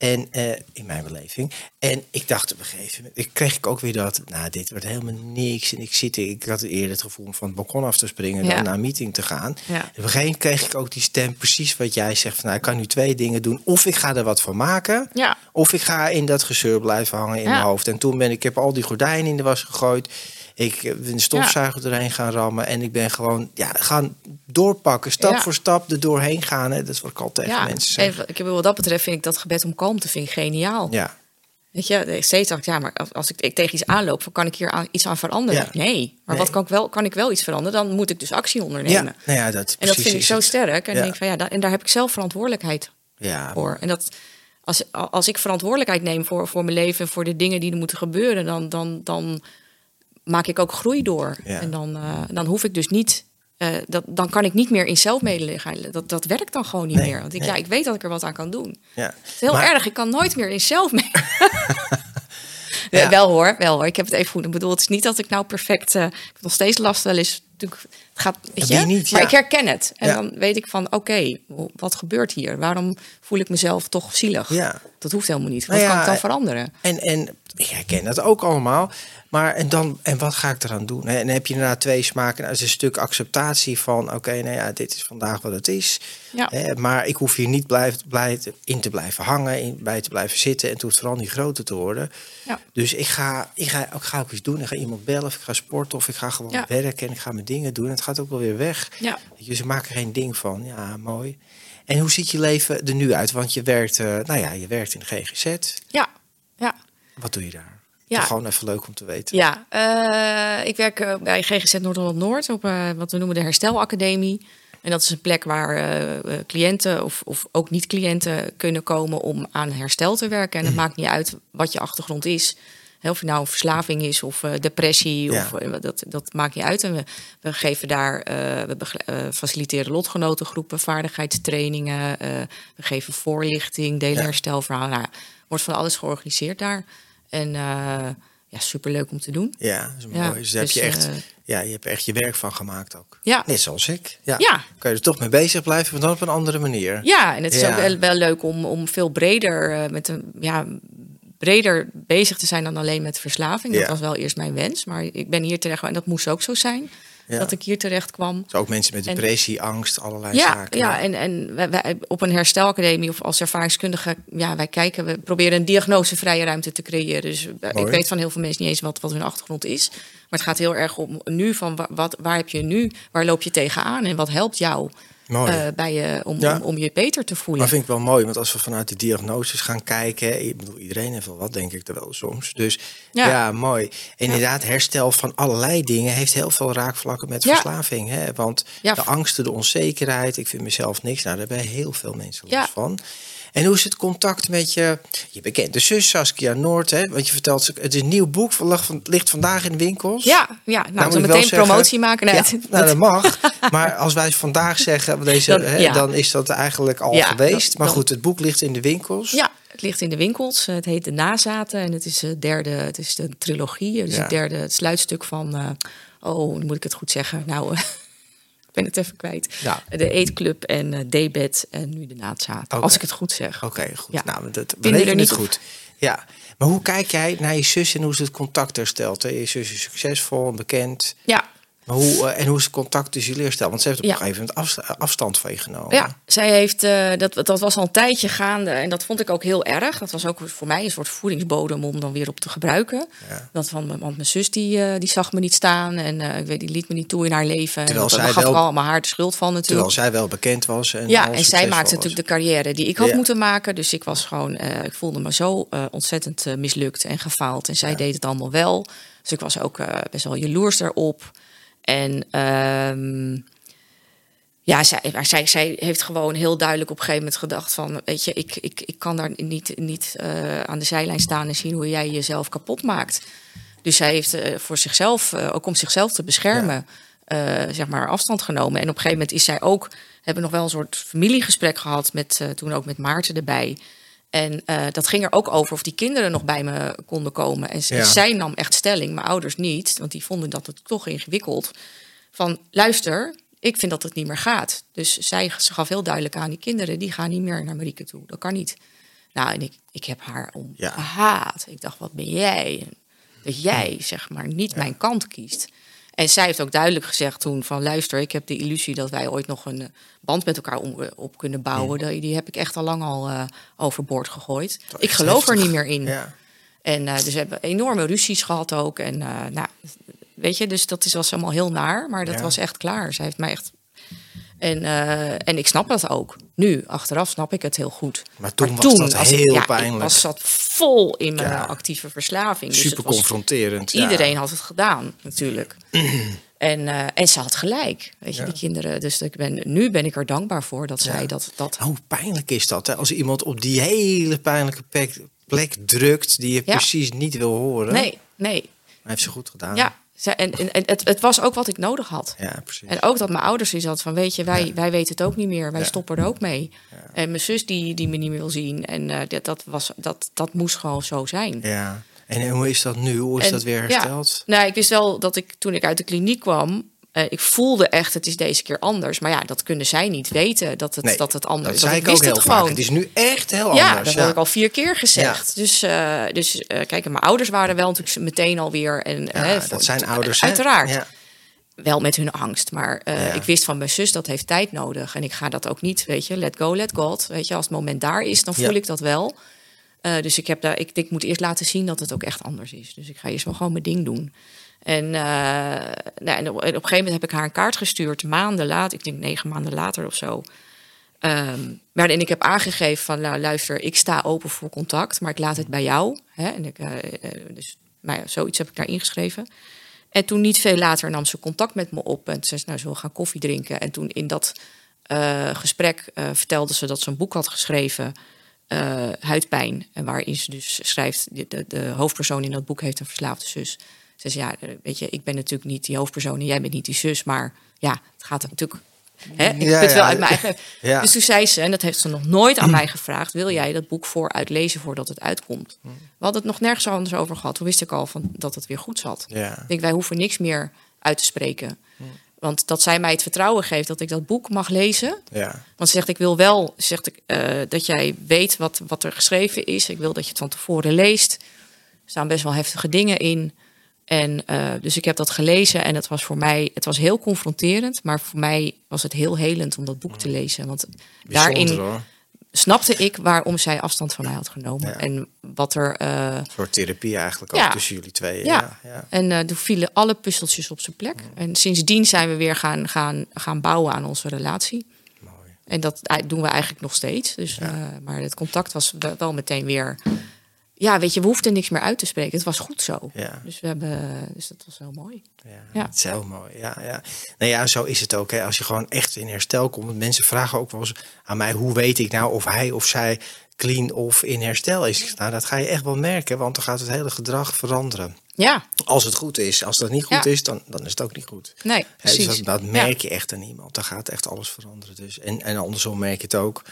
Speaker 2: En eh, in mijn beleving. En ik dacht op een gegeven moment, ik kreeg ik ook weer dat, nou, dit wordt helemaal niks. En ik zit, ik had eerder het gevoel om van het balkon af te springen
Speaker 3: Ja.
Speaker 2: dan naar een meeting te gaan.
Speaker 3: Ja.
Speaker 2: Op een gegeven moment kreeg ik ook die stem, precies wat jij zegt. Van, nou, ik kan nu twee dingen doen. Of ik ga er wat van maken.
Speaker 3: Ja.
Speaker 2: Of ik ga in dat gezeur blijven hangen in mijn hoofd. En toen ben ik, ik heb al die gordijnen in de was gegooid. Ik ben de stofzuiger erheen gaan rammen. En ik ben gewoon ja, gaan doorpakken. Stap
Speaker 3: Ja.
Speaker 2: voor stap er doorheen gaan. Hè. Dat is wat ik altijd tegen
Speaker 3: Ja,
Speaker 2: mensen zeg.
Speaker 3: even, ik bedoel, wat dat betreft vind ik dat gebed om kalmte vind ik geniaal.
Speaker 2: Ja,
Speaker 3: Weet je, steeds dacht ik, ja, maar als- ik, ik tegen iets aanloop, kan ik hier aan, iets aan veranderen?
Speaker 2: Ja.
Speaker 3: Nee, maar
Speaker 2: Nee.
Speaker 3: wat kan ik wel? Kan ik wel iets veranderen? Dan moet ik dus actie
Speaker 2: ja.
Speaker 3: ondernemen.
Speaker 2: Nou ja dat,
Speaker 3: En dat vind ik zo
Speaker 2: het.
Speaker 3: sterk. En,
Speaker 2: Ja.
Speaker 3: denk van, ja, en daar heb ik zelf verantwoordelijkheid
Speaker 2: Ja,
Speaker 3: voor. En dat, als, als ik verantwoordelijkheid neem voor, voor mijn leven en voor de dingen die er moeten gebeuren, dan, dan, dan maak ik ook groei door.
Speaker 2: Ja.
Speaker 3: En dan, eh, dan hoef ik dus niet. eh, dat, dan kan ik niet meer in zelfmedelijden. Dat, dat werkt dan gewoon niet
Speaker 2: Nee,
Speaker 3: meer. Want ik,
Speaker 2: nee.
Speaker 3: ja, ik weet dat ik er wat aan kan doen.
Speaker 2: ja.
Speaker 3: Het is heel
Speaker 2: Maar-
Speaker 3: erg. Ik kan nooit meer in zelfmedelijden.
Speaker 2: Ja.
Speaker 3: Wel hoor, wel hoor. Ik heb het even goed. Ik bedoel, het is niet dat ik nou perfect. eh, ik heb nog steeds last wel eens. Natuurlijk, gaat. Weet je?
Speaker 2: niet,
Speaker 3: maar
Speaker 2: ja.
Speaker 3: ik herken het. En
Speaker 2: Ja.
Speaker 3: dan weet ik van, oké, wat gebeurt hier? Waarom voel ik mezelf toch zielig?
Speaker 2: Ja.
Speaker 3: Dat hoeft helemaal niet. Wat
Speaker 2: Nou ja,
Speaker 3: kan ik dan veranderen?
Speaker 2: En, en ik herken dat ook allemaal. Maar en, dan, en wat ga ik eraan doen? En dan heb je inderdaad twee smaken. Nou, is een stuk acceptatie van... oké, nou ja, dit is vandaag wat het is.
Speaker 3: Ja.
Speaker 2: Maar ik hoef hier niet blijf, blij, in te blijven hangen... In, bij te blijven zitten. En het hoeft vooral niet groter te worden.
Speaker 3: Ja.
Speaker 2: Dus ik ga, ik, ga, ik ga ook iets doen. Ik ga iemand bellen of ik ga sporten... of ik ga gewoon werken en ik ga mijn dingen doen. En het gaat ook wel weer weg.
Speaker 3: Ja.
Speaker 2: Je, ze maken geen ding van. Ja, mooi. En hoe ziet je leven er nu uit? Want je werkt, eh, nou ja, je werkt in de GGZ.
Speaker 3: Ja. Ja.
Speaker 2: Wat doe je daar?
Speaker 3: Ja.
Speaker 2: Gewoon even leuk om te weten.
Speaker 3: Ja, eh, ik werk eh, bij GGZ Noord-Holland-Noord op wat we noemen de Herstelacademie. En dat is een plek waar cliënten of, of ook niet-cliënten kunnen komen om aan herstel te werken. En het maakt niet uit wat je achtergrond is. Of je nou verslaving is of eh, depressie,
Speaker 2: Ja.
Speaker 3: of, eh, dat, dat maakt niet uit. En we, we geven daar, eh, we faciliteren lotgenotengroepen, vaardigheidstrainingen. we geven voorlichting, delen
Speaker 2: Ja.
Speaker 3: herstelverhalen. Nou, wordt van alles georganiseerd daar. En ja, superleuk om te doen.
Speaker 2: Ja, dat is
Speaker 3: Ja,
Speaker 2: mooi. Dus daar heb je
Speaker 3: dus,
Speaker 2: echt, ja, je hebt echt je werk van gemaakt ook.
Speaker 3: Ja.
Speaker 2: Net zoals ik. Ja.
Speaker 3: Ja.
Speaker 2: Kan je er toch mee bezig blijven, maar dan op een andere manier.
Speaker 3: Ja, en het is
Speaker 2: Ja.
Speaker 3: ook wel, wel leuk om, om veel breder met een ja, breder bezig te zijn dan alleen met verslaving. Dat
Speaker 2: Ja.
Speaker 3: was wel eerst mijn wens, maar ik ben hier terecht en dat moest ook zo zijn
Speaker 2: Ja.
Speaker 3: dat ik hier terecht kwam.
Speaker 2: Dus ook mensen met
Speaker 3: En-
Speaker 2: depressie, angst, allerlei
Speaker 3: Ja,
Speaker 2: zaken.
Speaker 3: ja, en, en wij, wij- op een herstelacademie of als ervaringskundige, ja, wij kijken, we proberen een diagnosevrije ruimte te creëren. Dus eh, ik weet van heel veel mensen niet eens wat, wat hun achtergrond is. Maar het gaat heel erg om nu van wa- wat, waar heb je nu, waar loop je tegenaan en wat helpt jou
Speaker 2: Mooi.
Speaker 3: eh, bij je, om,
Speaker 2: Ja.
Speaker 3: om, om je beter te voelen.
Speaker 2: Maar vind ik wel mooi, want als we vanuit de diagnoses gaan kijken, ik bedoel, iedereen heeft wel wat, denk ik er wel soms. Dus ja,
Speaker 3: Ja.
Speaker 2: mooi. En inderdaad, herstel van allerlei dingen heeft heel veel raakvlakken met verslaving. Hè? Want
Speaker 3: Ja.
Speaker 2: de angsten, de onzekerheid, ik vind mezelf niks, nou, daar hebben heel veel mensen last
Speaker 3: Ja.
Speaker 2: van. En hoe is het contact met je, je bekende zus Saskia Noord? Hè? Want je vertelt, het is een nieuw boek, van- ligt vandaag in de winkels.
Speaker 3: Ja, ja nou, nou
Speaker 2: wel
Speaker 3: meteen
Speaker 2: zeggen-
Speaker 3: promotie maken. Nee,
Speaker 2: Ja, nou, dat mag. Maar als wij vandaag zeggen, deze,
Speaker 3: Dan-
Speaker 2: hè,
Speaker 3: ja.
Speaker 2: dan is dat eigenlijk al
Speaker 3: Ja,
Speaker 2: geweest.
Speaker 3: dat-
Speaker 2: maar goed, het boek ligt in de winkels.
Speaker 3: Ja, het ligt in de winkels. Het heet De Nazaten en het is de derde, het is de trilogie. Dus het derde het sluitstuk van, eh, oh, moet ik het goed zeggen. Nou, ik ben het even kwijt.
Speaker 2: Ja.
Speaker 3: De Eetclub en Debet en nu de.
Speaker 2: Oké.
Speaker 3: Als ik het goed zeg.
Speaker 2: Oké, goed.
Speaker 3: Ja.
Speaker 2: Nou, dat, we
Speaker 3: er niet op.
Speaker 2: goed. Ja. Maar hoe kijk jij naar je zus en hoe ze het contact herstelt? Hè? Je zus is succesvol en bekend.
Speaker 3: Ja,
Speaker 2: Maar hoe, eh, en hoe is het contact tussen jullie hersteld? Want ze heeft op
Speaker 3: Ja.
Speaker 2: een gegeven moment afsta- afstand van je genomen.
Speaker 3: Ja, zij heeft, eh, dat, dat was al een tijdje gaande en dat vond ik ook heel erg. Dat was ook voor mij een soort voedingsbodem om dan weer op te gebruiken.
Speaker 2: Ja.
Speaker 3: Dat van, want mijn zus die, eh, die zag me niet staan en eh, ik weet, die liet me niet toe in haar leven.
Speaker 2: Terwijl
Speaker 3: en dat,
Speaker 2: zij
Speaker 3: gaf
Speaker 2: wel-
Speaker 3: allemaal haar de schuld van natuurlijk.
Speaker 2: Terwijl zij wel bekend was. En
Speaker 3: ja,
Speaker 2: al
Speaker 3: en zij maakte
Speaker 2: was.
Speaker 3: natuurlijk de carrière die ik had
Speaker 2: Ja.
Speaker 3: moeten maken. Dus ik was gewoon, eh, ik voelde me zo eh, ontzettend eh, mislukt en gefaald. En zij deed het allemaal wel. Dus ik was ook eh, best wel jaloers erop. En ehm, ja, zij, zij, zij heeft gewoon heel duidelijk op een gegeven moment gedacht van... weet je, ik, ik, ik kan daar niet, niet eh, aan de zijlijn staan en zien hoe jij jezelf kapot maakt. Dus zij heeft eh, voor zichzelf, eh, ook om zichzelf te beschermen, zeg maar afstand genomen. En op een gegeven moment is zij ook, hebben nog wel een soort familiegesprek gehad met toen ook met Maarten erbij. En eh, dat ging er ook over of die kinderen nog bij me konden komen. En
Speaker 2: Ja.
Speaker 3: zij nam echt stelling, mijn ouders niet, want die vonden dat het toch ingewikkeld. Van luister, ik vind dat het niet meer gaat. Dus zij ze gaf heel duidelijk aan die kinderen, die gaan niet meer naar Marieke toe. Dat kan niet. Nou, en ik, ik heb haar om
Speaker 2: Ja.
Speaker 3: gehaat. Ik dacht, wat ben jij? Dat jij, zeg maar, niet mijn kant kiest. En zij heeft ook duidelijk gezegd toen van... luister, ik heb de illusie dat wij ooit nog een eh, band met elkaar om, op kunnen bouwen. Die, die heb ik echt al lang al eh, overboord gegooid. Ik geloof er niet meer in.
Speaker 2: Ja.
Speaker 3: En eh, dus we hebben enorme ruzies gehad ook. En eh, nou, weet je, dus dat is, was allemaal heel naar. Maar dat
Speaker 2: Ja.
Speaker 3: was echt klaar. Zij heeft mij echt... En, eh, en ik snap dat ook. Nu, achteraf, snap ik het heel goed.
Speaker 2: Maar toen was dat heel
Speaker 3: ja,
Speaker 2: pijnlijk.
Speaker 3: Was zat vol in mijn
Speaker 2: Ja.
Speaker 3: actieve verslaving. Dus
Speaker 2: Super
Speaker 3: het was-
Speaker 2: confronterend. ja.
Speaker 3: Iedereen had het gedaan, natuurlijk. en, eh, en ze had gelijk, weet je, die kinderen. Dus ik ben, nu ben ik er dankbaar voor dat zij dat... dat
Speaker 2: Hoe pijnlijk is dat, hè? Als iemand op die hele pijnlijke plek, plek drukt die je precies niet wil horen.
Speaker 3: nee, nee.
Speaker 2: Hij heeft ze goed gedaan.
Speaker 3: Ja, en, en, en het, het was ook wat ik nodig had.
Speaker 2: Ja, precies.
Speaker 3: En ook dat mijn ouders zoiets hadden van, weet je, wij, wij weten het ook niet meer. Wij
Speaker 2: Ja.
Speaker 3: stoppen er ook mee. En mijn zus die, die me niet meer wil zien. En eh, dat, dat, was, dat, dat moest gewoon zo zijn.
Speaker 2: Ja. En hoe is dat nu? Hoe is
Speaker 3: En-
Speaker 2: dat weer hersteld?
Speaker 3: Nou, ik wist wel dat ik toen ik uit de kliniek kwam... eh, ik voelde echt, het is deze keer anders. Maar ja, dat kunnen zij niet weten, dat het,
Speaker 2: Nee,
Speaker 3: dat het anders
Speaker 2: Dat
Speaker 3: is.
Speaker 2: zei
Speaker 3: Want
Speaker 2: ik ook
Speaker 3: wist het gewoon.
Speaker 2: Het is nu echt heel
Speaker 3: Ja,
Speaker 2: anders.
Speaker 3: dat heb ik al vier keer gezegd.
Speaker 2: Ja.
Speaker 3: Dus, eh, dus eh, kijk, mijn ouders waren wel natuurlijk meteen alweer. En,
Speaker 2: Ja,
Speaker 3: hè,
Speaker 2: dat zijn ouders.
Speaker 3: Uiteraard.
Speaker 2: Ja.
Speaker 3: Wel met hun angst. Maar
Speaker 2: Ja.
Speaker 3: ik wist van mijn zus, dat heeft tijd nodig. En ik ga dat ook niet, weet je, let go, let God. Weet je, als het moment daar is, dan voel
Speaker 2: Ja.
Speaker 3: ik dat wel. Eh, dus ik, heb daar, ik, ik moet eerst laten zien dat het ook echt anders is. Dus ik ga eerst wel gewoon mijn ding doen. En, eh, nou, op, en op een gegeven moment heb ik haar een kaart gestuurd, maanden later, ik denk negen maanden later of zo. Ehm, waarin ik heb aangegeven van, nou, luister, ik sta open voor contact, maar ik laat het bij jou. Hè? En ik, eh, dus, nou zoiets heb ik daar ingeschreven. En toen niet veel later nam ze contact met me op en toen zei ze, nou, zullen we gaan koffie drinken? En toen in dat gesprek vertelde ze dat ze een boek had geschreven, eh, Huidpijn. En waarin ze dus schrijft, de, de, hoofdpersoon in dat boek heeft een verslaafde zus. Ze zei, ja, eh, weet je, ik ben natuurlijk niet die hoofdpersoon en jij bent niet die zus, maar ja, het gaat natuurlijk... Hè, ik
Speaker 2: Ja,
Speaker 3: put wel
Speaker 2: ja.
Speaker 3: uit mijn eigen...
Speaker 2: Ja.
Speaker 3: Dus toen zei ze, en dat heeft ze nog nooit aan mij gevraagd... wil jij dat boek vooruit lezen voordat het uitkomt? We hadden het nog nergens anders over gehad. Toen wist ik al van, dat het weer goed zat. Ik denk, wij hoeven niks meer uit te spreken. Want dat zij mij het vertrouwen geeft dat ik dat boek mag lezen.
Speaker 2: Ja.
Speaker 3: Want ze zegt, ik wil wel zegt, ik, eh, dat jij weet wat, wat er geschreven is. Ik wil dat je het van tevoren leest. Er staan best wel heftige dingen in. En eh, dus ik heb dat gelezen en het was voor mij, het was heel confronterend, maar voor mij was het heel helend om dat boek te lezen. Want
Speaker 2: Bijzonder,
Speaker 3: daarin
Speaker 2: hoor.
Speaker 3: Snapte ik waarom zij afstand van mij had genomen.
Speaker 2: Ja.
Speaker 3: En wat er. eh,
Speaker 2: Een soort therapie eigenlijk
Speaker 3: Ja.
Speaker 2: ook tussen jullie twee.
Speaker 3: ja.
Speaker 2: Ja.
Speaker 3: En eh toen vielen alle puzzeltjes op zijn plek. En sindsdien zijn we weer gaan, gaan, gaan bouwen aan onze relatie.
Speaker 2: Mooi.
Speaker 3: En dat doen we eigenlijk nog steeds. Dus, eh, maar het contact was we- wel meteen weer. Ja, weet je, we hoefden niks meer uit te spreken. Het was goed zo.
Speaker 2: Ja.
Speaker 3: Dus, we hebben, dus dat was heel mooi.
Speaker 2: Ja,
Speaker 3: Ja.
Speaker 2: Het is heel mooi. Ja, ja. Nou ja, zo is het ook. Hè. Als je gewoon echt in herstel komt. Mensen vragen ook wel eens aan mij: hoe weet ik nou of hij of zij clean of in herstel is? Nou, dat ga je echt wel merken, want dan gaat het hele gedrag veranderen.
Speaker 3: Ja,
Speaker 2: Als het goed is. Als dat niet goed
Speaker 3: Ja.
Speaker 2: is, dan, dan is het ook niet goed.
Speaker 3: nee,
Speaker 2: Hè, dus
Speaker 3: precies.
Speaker 2: dat, dat merk je echt aan iemand. Dan gaat echt alles veranderen. Dus. En, en andersom merk je het ook.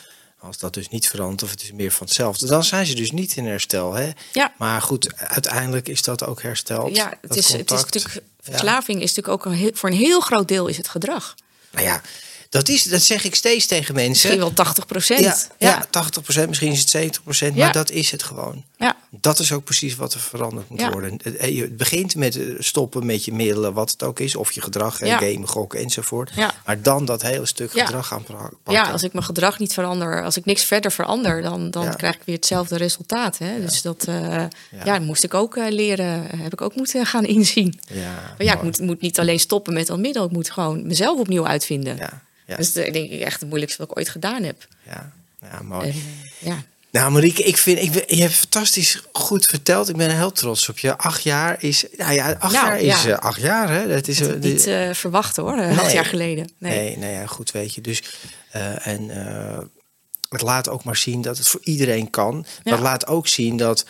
Speaker 2: Als dat dus niet verandert of het is meer van hetzelfde, dan zijn ze dus niet in herstel. Hè?
Speaker 3: Ja.
Speaker 2: Maar goed, uiteindelijk is dat ook hersteld.
Speaker 3: Ja, het is, het is natuurlijk, verslaving is natuurlijk ook een heel, voor een heel groot deel is het gedrag.
Speaker 2: Nou ja, dat, is, dat zeg ik steeds tegen mensen.
Speaker 3: Misschien wel 80 procent.
Speaker 2: Ja, ja. 80%, misschien is het 70%, maar
Speaker 3: Ja.
Speaker 2: dat is het gewoon.
Speaker 3: ja.
Speaker 2: Dat is ook precies wat er veranderd moet worden. Het, eh, Het begint met eh, stoppen met je middelen, wat het ook is. Of je gedrag,
Speaker 3: ja.
Speaker 2: gamen, gokken enzovoort.
Speaker 3: Ja.
Speaker 2: Maar dan dat hele stuk gedrag gaan pakken.
Speaker 3: Ja, als ik mijn gedrag niet verander, als ik niks verder verander, dan, dan krijg ik weer hetzelfde resultaat. Hè? Dus dat eh, ja. moest ik ook leren, heb ik ook moeten gaan inzien.
Speaker 2: Ja,
Speaker 3: Maar ja, ik moet, moet niet alleen stoppen met dat middel, ik moet gewoon mezelf opnieuw uitvinden.
Speaker 2: Ja, ja,
Speaker 3: Dus dat denk ik echt het moeilijkste wat ik ooit gedaan heb.
Speaker 2: ja, ja, mooi.
Speaker 3: En, eh, ja.
Speaker 2: Nou, Marieke, ik vind, ik, ben- je hebt fantastisch goed verteld. Ik ben heel trots op je. Acht jaar is, nou ja, acht
Speaker 3: Nou,
Speaker 2: jaar is
Speaker 3: ja.
Speaker 2: eh, acht jaar, hè? Dat is
Speaker 3: Dat
Speaker 2: eh,
Speaker 3: niet eh, verwachten hoor, een
Speaker 2: Nee.
Speaker 3: acht jaar geleden. Nee.
Speaker 2: Nee, nee, ja, goed weet je. Dus, eh, en eh, het laat ook maar zien dat het voor iedereen kan. Maar
Speaker 3: Ja.
Speaker 2: laat ook zien dat,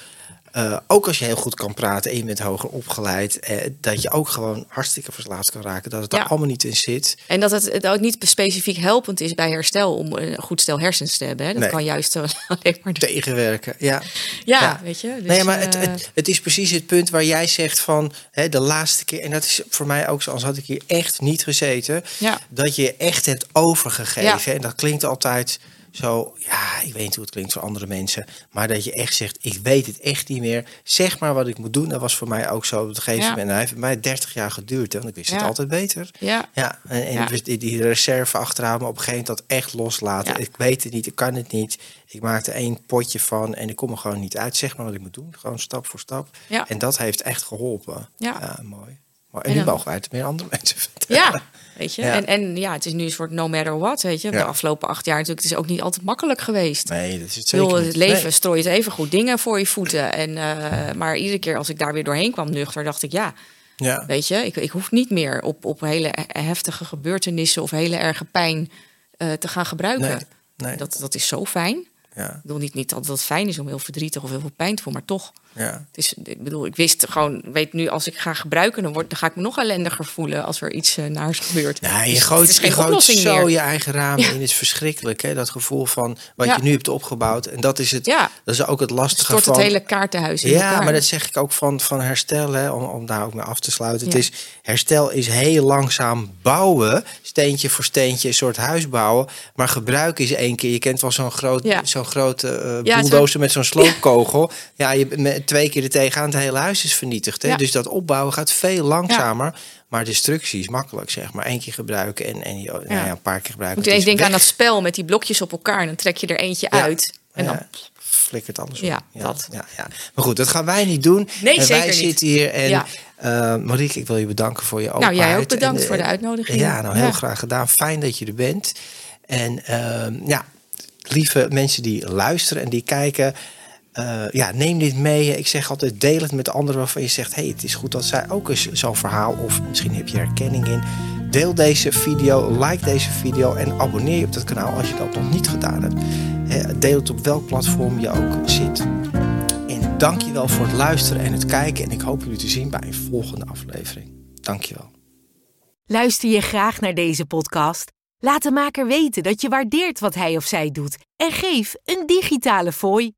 Speaker 2: eh, ook als je heel goed kan praten en je bent hoger opgeleid, eh, dat je ook gewoon hartstikke verslaafd kan raken. Dat het
Speaker 3: Ja.
Speaker 2: er allemaal niet in zit.
Speaker 3: En dat het, het ook niet specifiek helpend is bij herstel om een goed stel hersens te hebben. Hè? Dat
Speaker 2: Nee.
Speaker 3: kan juist eh, alleen maar...
Speaker 2: Tegenwerken, ja.
Speaker 3: Ja,
Speaker 2: Ja.
Speaker 3: weet je. Dus,
Speaker 2: nee, maar het, het, het is precies het punt waar jij zegt van hè, de laatste keer, en dat is voor mij ook zo, als had ik hier echt niet gezeten,
Speaker 3: Ja.
Speaker 2: dat je je echt hebt overgegeven. En dat klinkt altijd zo, ja, ik weet niet hoe het klinkt voor andere mensen, maar dat je echt zegt, ik weet het echt niet meer. Zeg maar wat ik moet doen. Dat was voor mij ook zo op een gegeven
Speaker 3: Ja.
Speaker 2: moment. En hij heeft mij 30 jaar geduurd, hè, want ik wist het altijd beter.
Speaker 3: Ja.
Speaker 2: Ja, en, en
Speaker 3: Ja.
Speaker 2: die, die reserve achteraan, maar op een gegeven moment dat echt loslaten. Ik weet het niet, ik kan het niet. Ik maakte één potje van en ik kom er gewoon niet uit. Zeg maar wat ik moet doen, gewoon stap voor stap.
Speaker 3: Ja.
Speaker 2: En dat heeft echt geholpen.
Speaker 3: Ja.
Speaker 2: mooi. Maar, en nu mogen wij het meer andere mensen vertellen.
Speaker 3: Ja, weet je.
Speaker 2: Ja.
Speaker 3: En, en ja, het is nu een soort no matter what, weet je. De
Speaker 2: Ja.
Speaker 3: afgelopen acht jaar natuurlijk, het is ook niet altijd makkelijk geweest.
Speaker 2: Nee, dat is het zeker
Speaker 3: bedoel, het leven
Speaker 2: Nee.
Speaker 3: strooit even goed dingen voor je voeten. En, eh, maar iedere keer als ik daar weer doorheen kwam nuchter, dacht ik, ja,
Speaker 2: Ja.
Speaker 3: weet je, ik, ik hoef niet meer op, op hele heftige gebeurtenissen of hele erge pijn eh, te gaan gebruiken.
Speaker 2: Nee, nee.
Speaker 3: Dat, dat is zo fijn.
Speaker 2: Ja,
Speaker 3: Ik bedoel niet, niet dat het fijn is om heel verdrietig of heel veel pijn te voelen, maar toch.
Speaker 2: Ja.
Speaker 3: Het is, ik bedoel, ik wist gewoon, weet nu, als ik ga gebruiken, dan, word, dan ga ik me nog ellendiger voelen als er iets eh, naars gebeurt.
Speaker 2: Nee, je
Speaker 3: Dus
Speaker 2: gooit,
Speaker 3: het
Speaker 2: je zo
Speaker 3: meer.
Speaker 2: je eigen ramen in. Het is verschrikkelijk, hè? dat gevoel van wat
Speaker 3: Ja.
Speaker 2: je nu hebt opgebouwd. En dat is, het,
Speaker 3: Ja.
Speaker 2: dat is ook het lastige
Speaker 3: Stort
Speaker 2: van...
Speaker 3: het hele kaartenhuis in
Speaker 2: Ja,
Speaker 3: elkaar.
Speaker 2: maar dat zeg ik ook van, van herstel, hè, om, om daar ook mee af te sluiten.
Speaker 3: Ja.
Speaker 2: Het is, herstel is heel langzaam bouwen, steentje voor steentje, een soort huis bouwen. Maar gebruik is één keer. Je kent wel zo'n groot,
Speaker 3: Ja.
Speaker 2: zo'n grote
Speaker 3: Ja,
Speaker 2: bulldozer met zo'n sloopkogel. ja, je met twee keer er tegenaan, het hele huis is vernietigd. Hè?
Speaker 3: Ja.
Speaker 2: Dus dat opbouwen gaat veel langzamer. Maar destructie is makkelijk, zeg maar. Eén keer gebruiken en, en je- nou ja, een paar keer gebruiken.
Speaker 3: Moet je eens denken aan dat spel met die blokjes op elkaar. En dan trek je er eentje
Speaker 2: Ja.
Speaker 3: uit. En dan,
Speaker 2: Ja, flikkert alles op.
Speaker 3: Ja, dat.
Speaker 2: Ja, ja. Maar goed, dat gaan wij niet doen.
Speaker 3: Nee,
Speaker 2: En
Speaker 3: zeker
Speaker 2: wij
Speaker 3: niet.
Speaker 2: zitten hier en
Speaker 3: Ja.
Speaker 2: eh, Marieke, ik wil je bedanken voor je
Speaker 3: Nou,
Speaker 2: openheid.
Speaker 3: jij ook bedankt
Speaker 2: En,
Speaker 3: voor de
Speaker 2: eh,
Speaker 3: uitnodiging.
Speaker 2: Ja, nou heel
Speaker 3: Ja.
Speaker 2: graag gedaan. Fijn dat je er bent. En ehm, ja, lieve mensen die luisteren en die kijken... eh, ja, neem dit mee. Ik zeg altijd, deel het met anderen waarvan je zegt... hey, het is goed dat zij ook eens zo'n verhaal... of misschien heb je herkenning in. Deel deze video, like deze video... en abonneer je op dat kanaal als je dat nog niet gedaan hebt. Eh, deel het op welk platform je ook zit. En dank je wel voor het luisteren en het kijken. En ik hoop jullie te zien bij een volgende aflevering. Dank je wel.
Speaker 1: Luister je graag naar deze podcast? Laat de maker weten dat je waardeert wat hij of zij doet en geef een digitale fooi.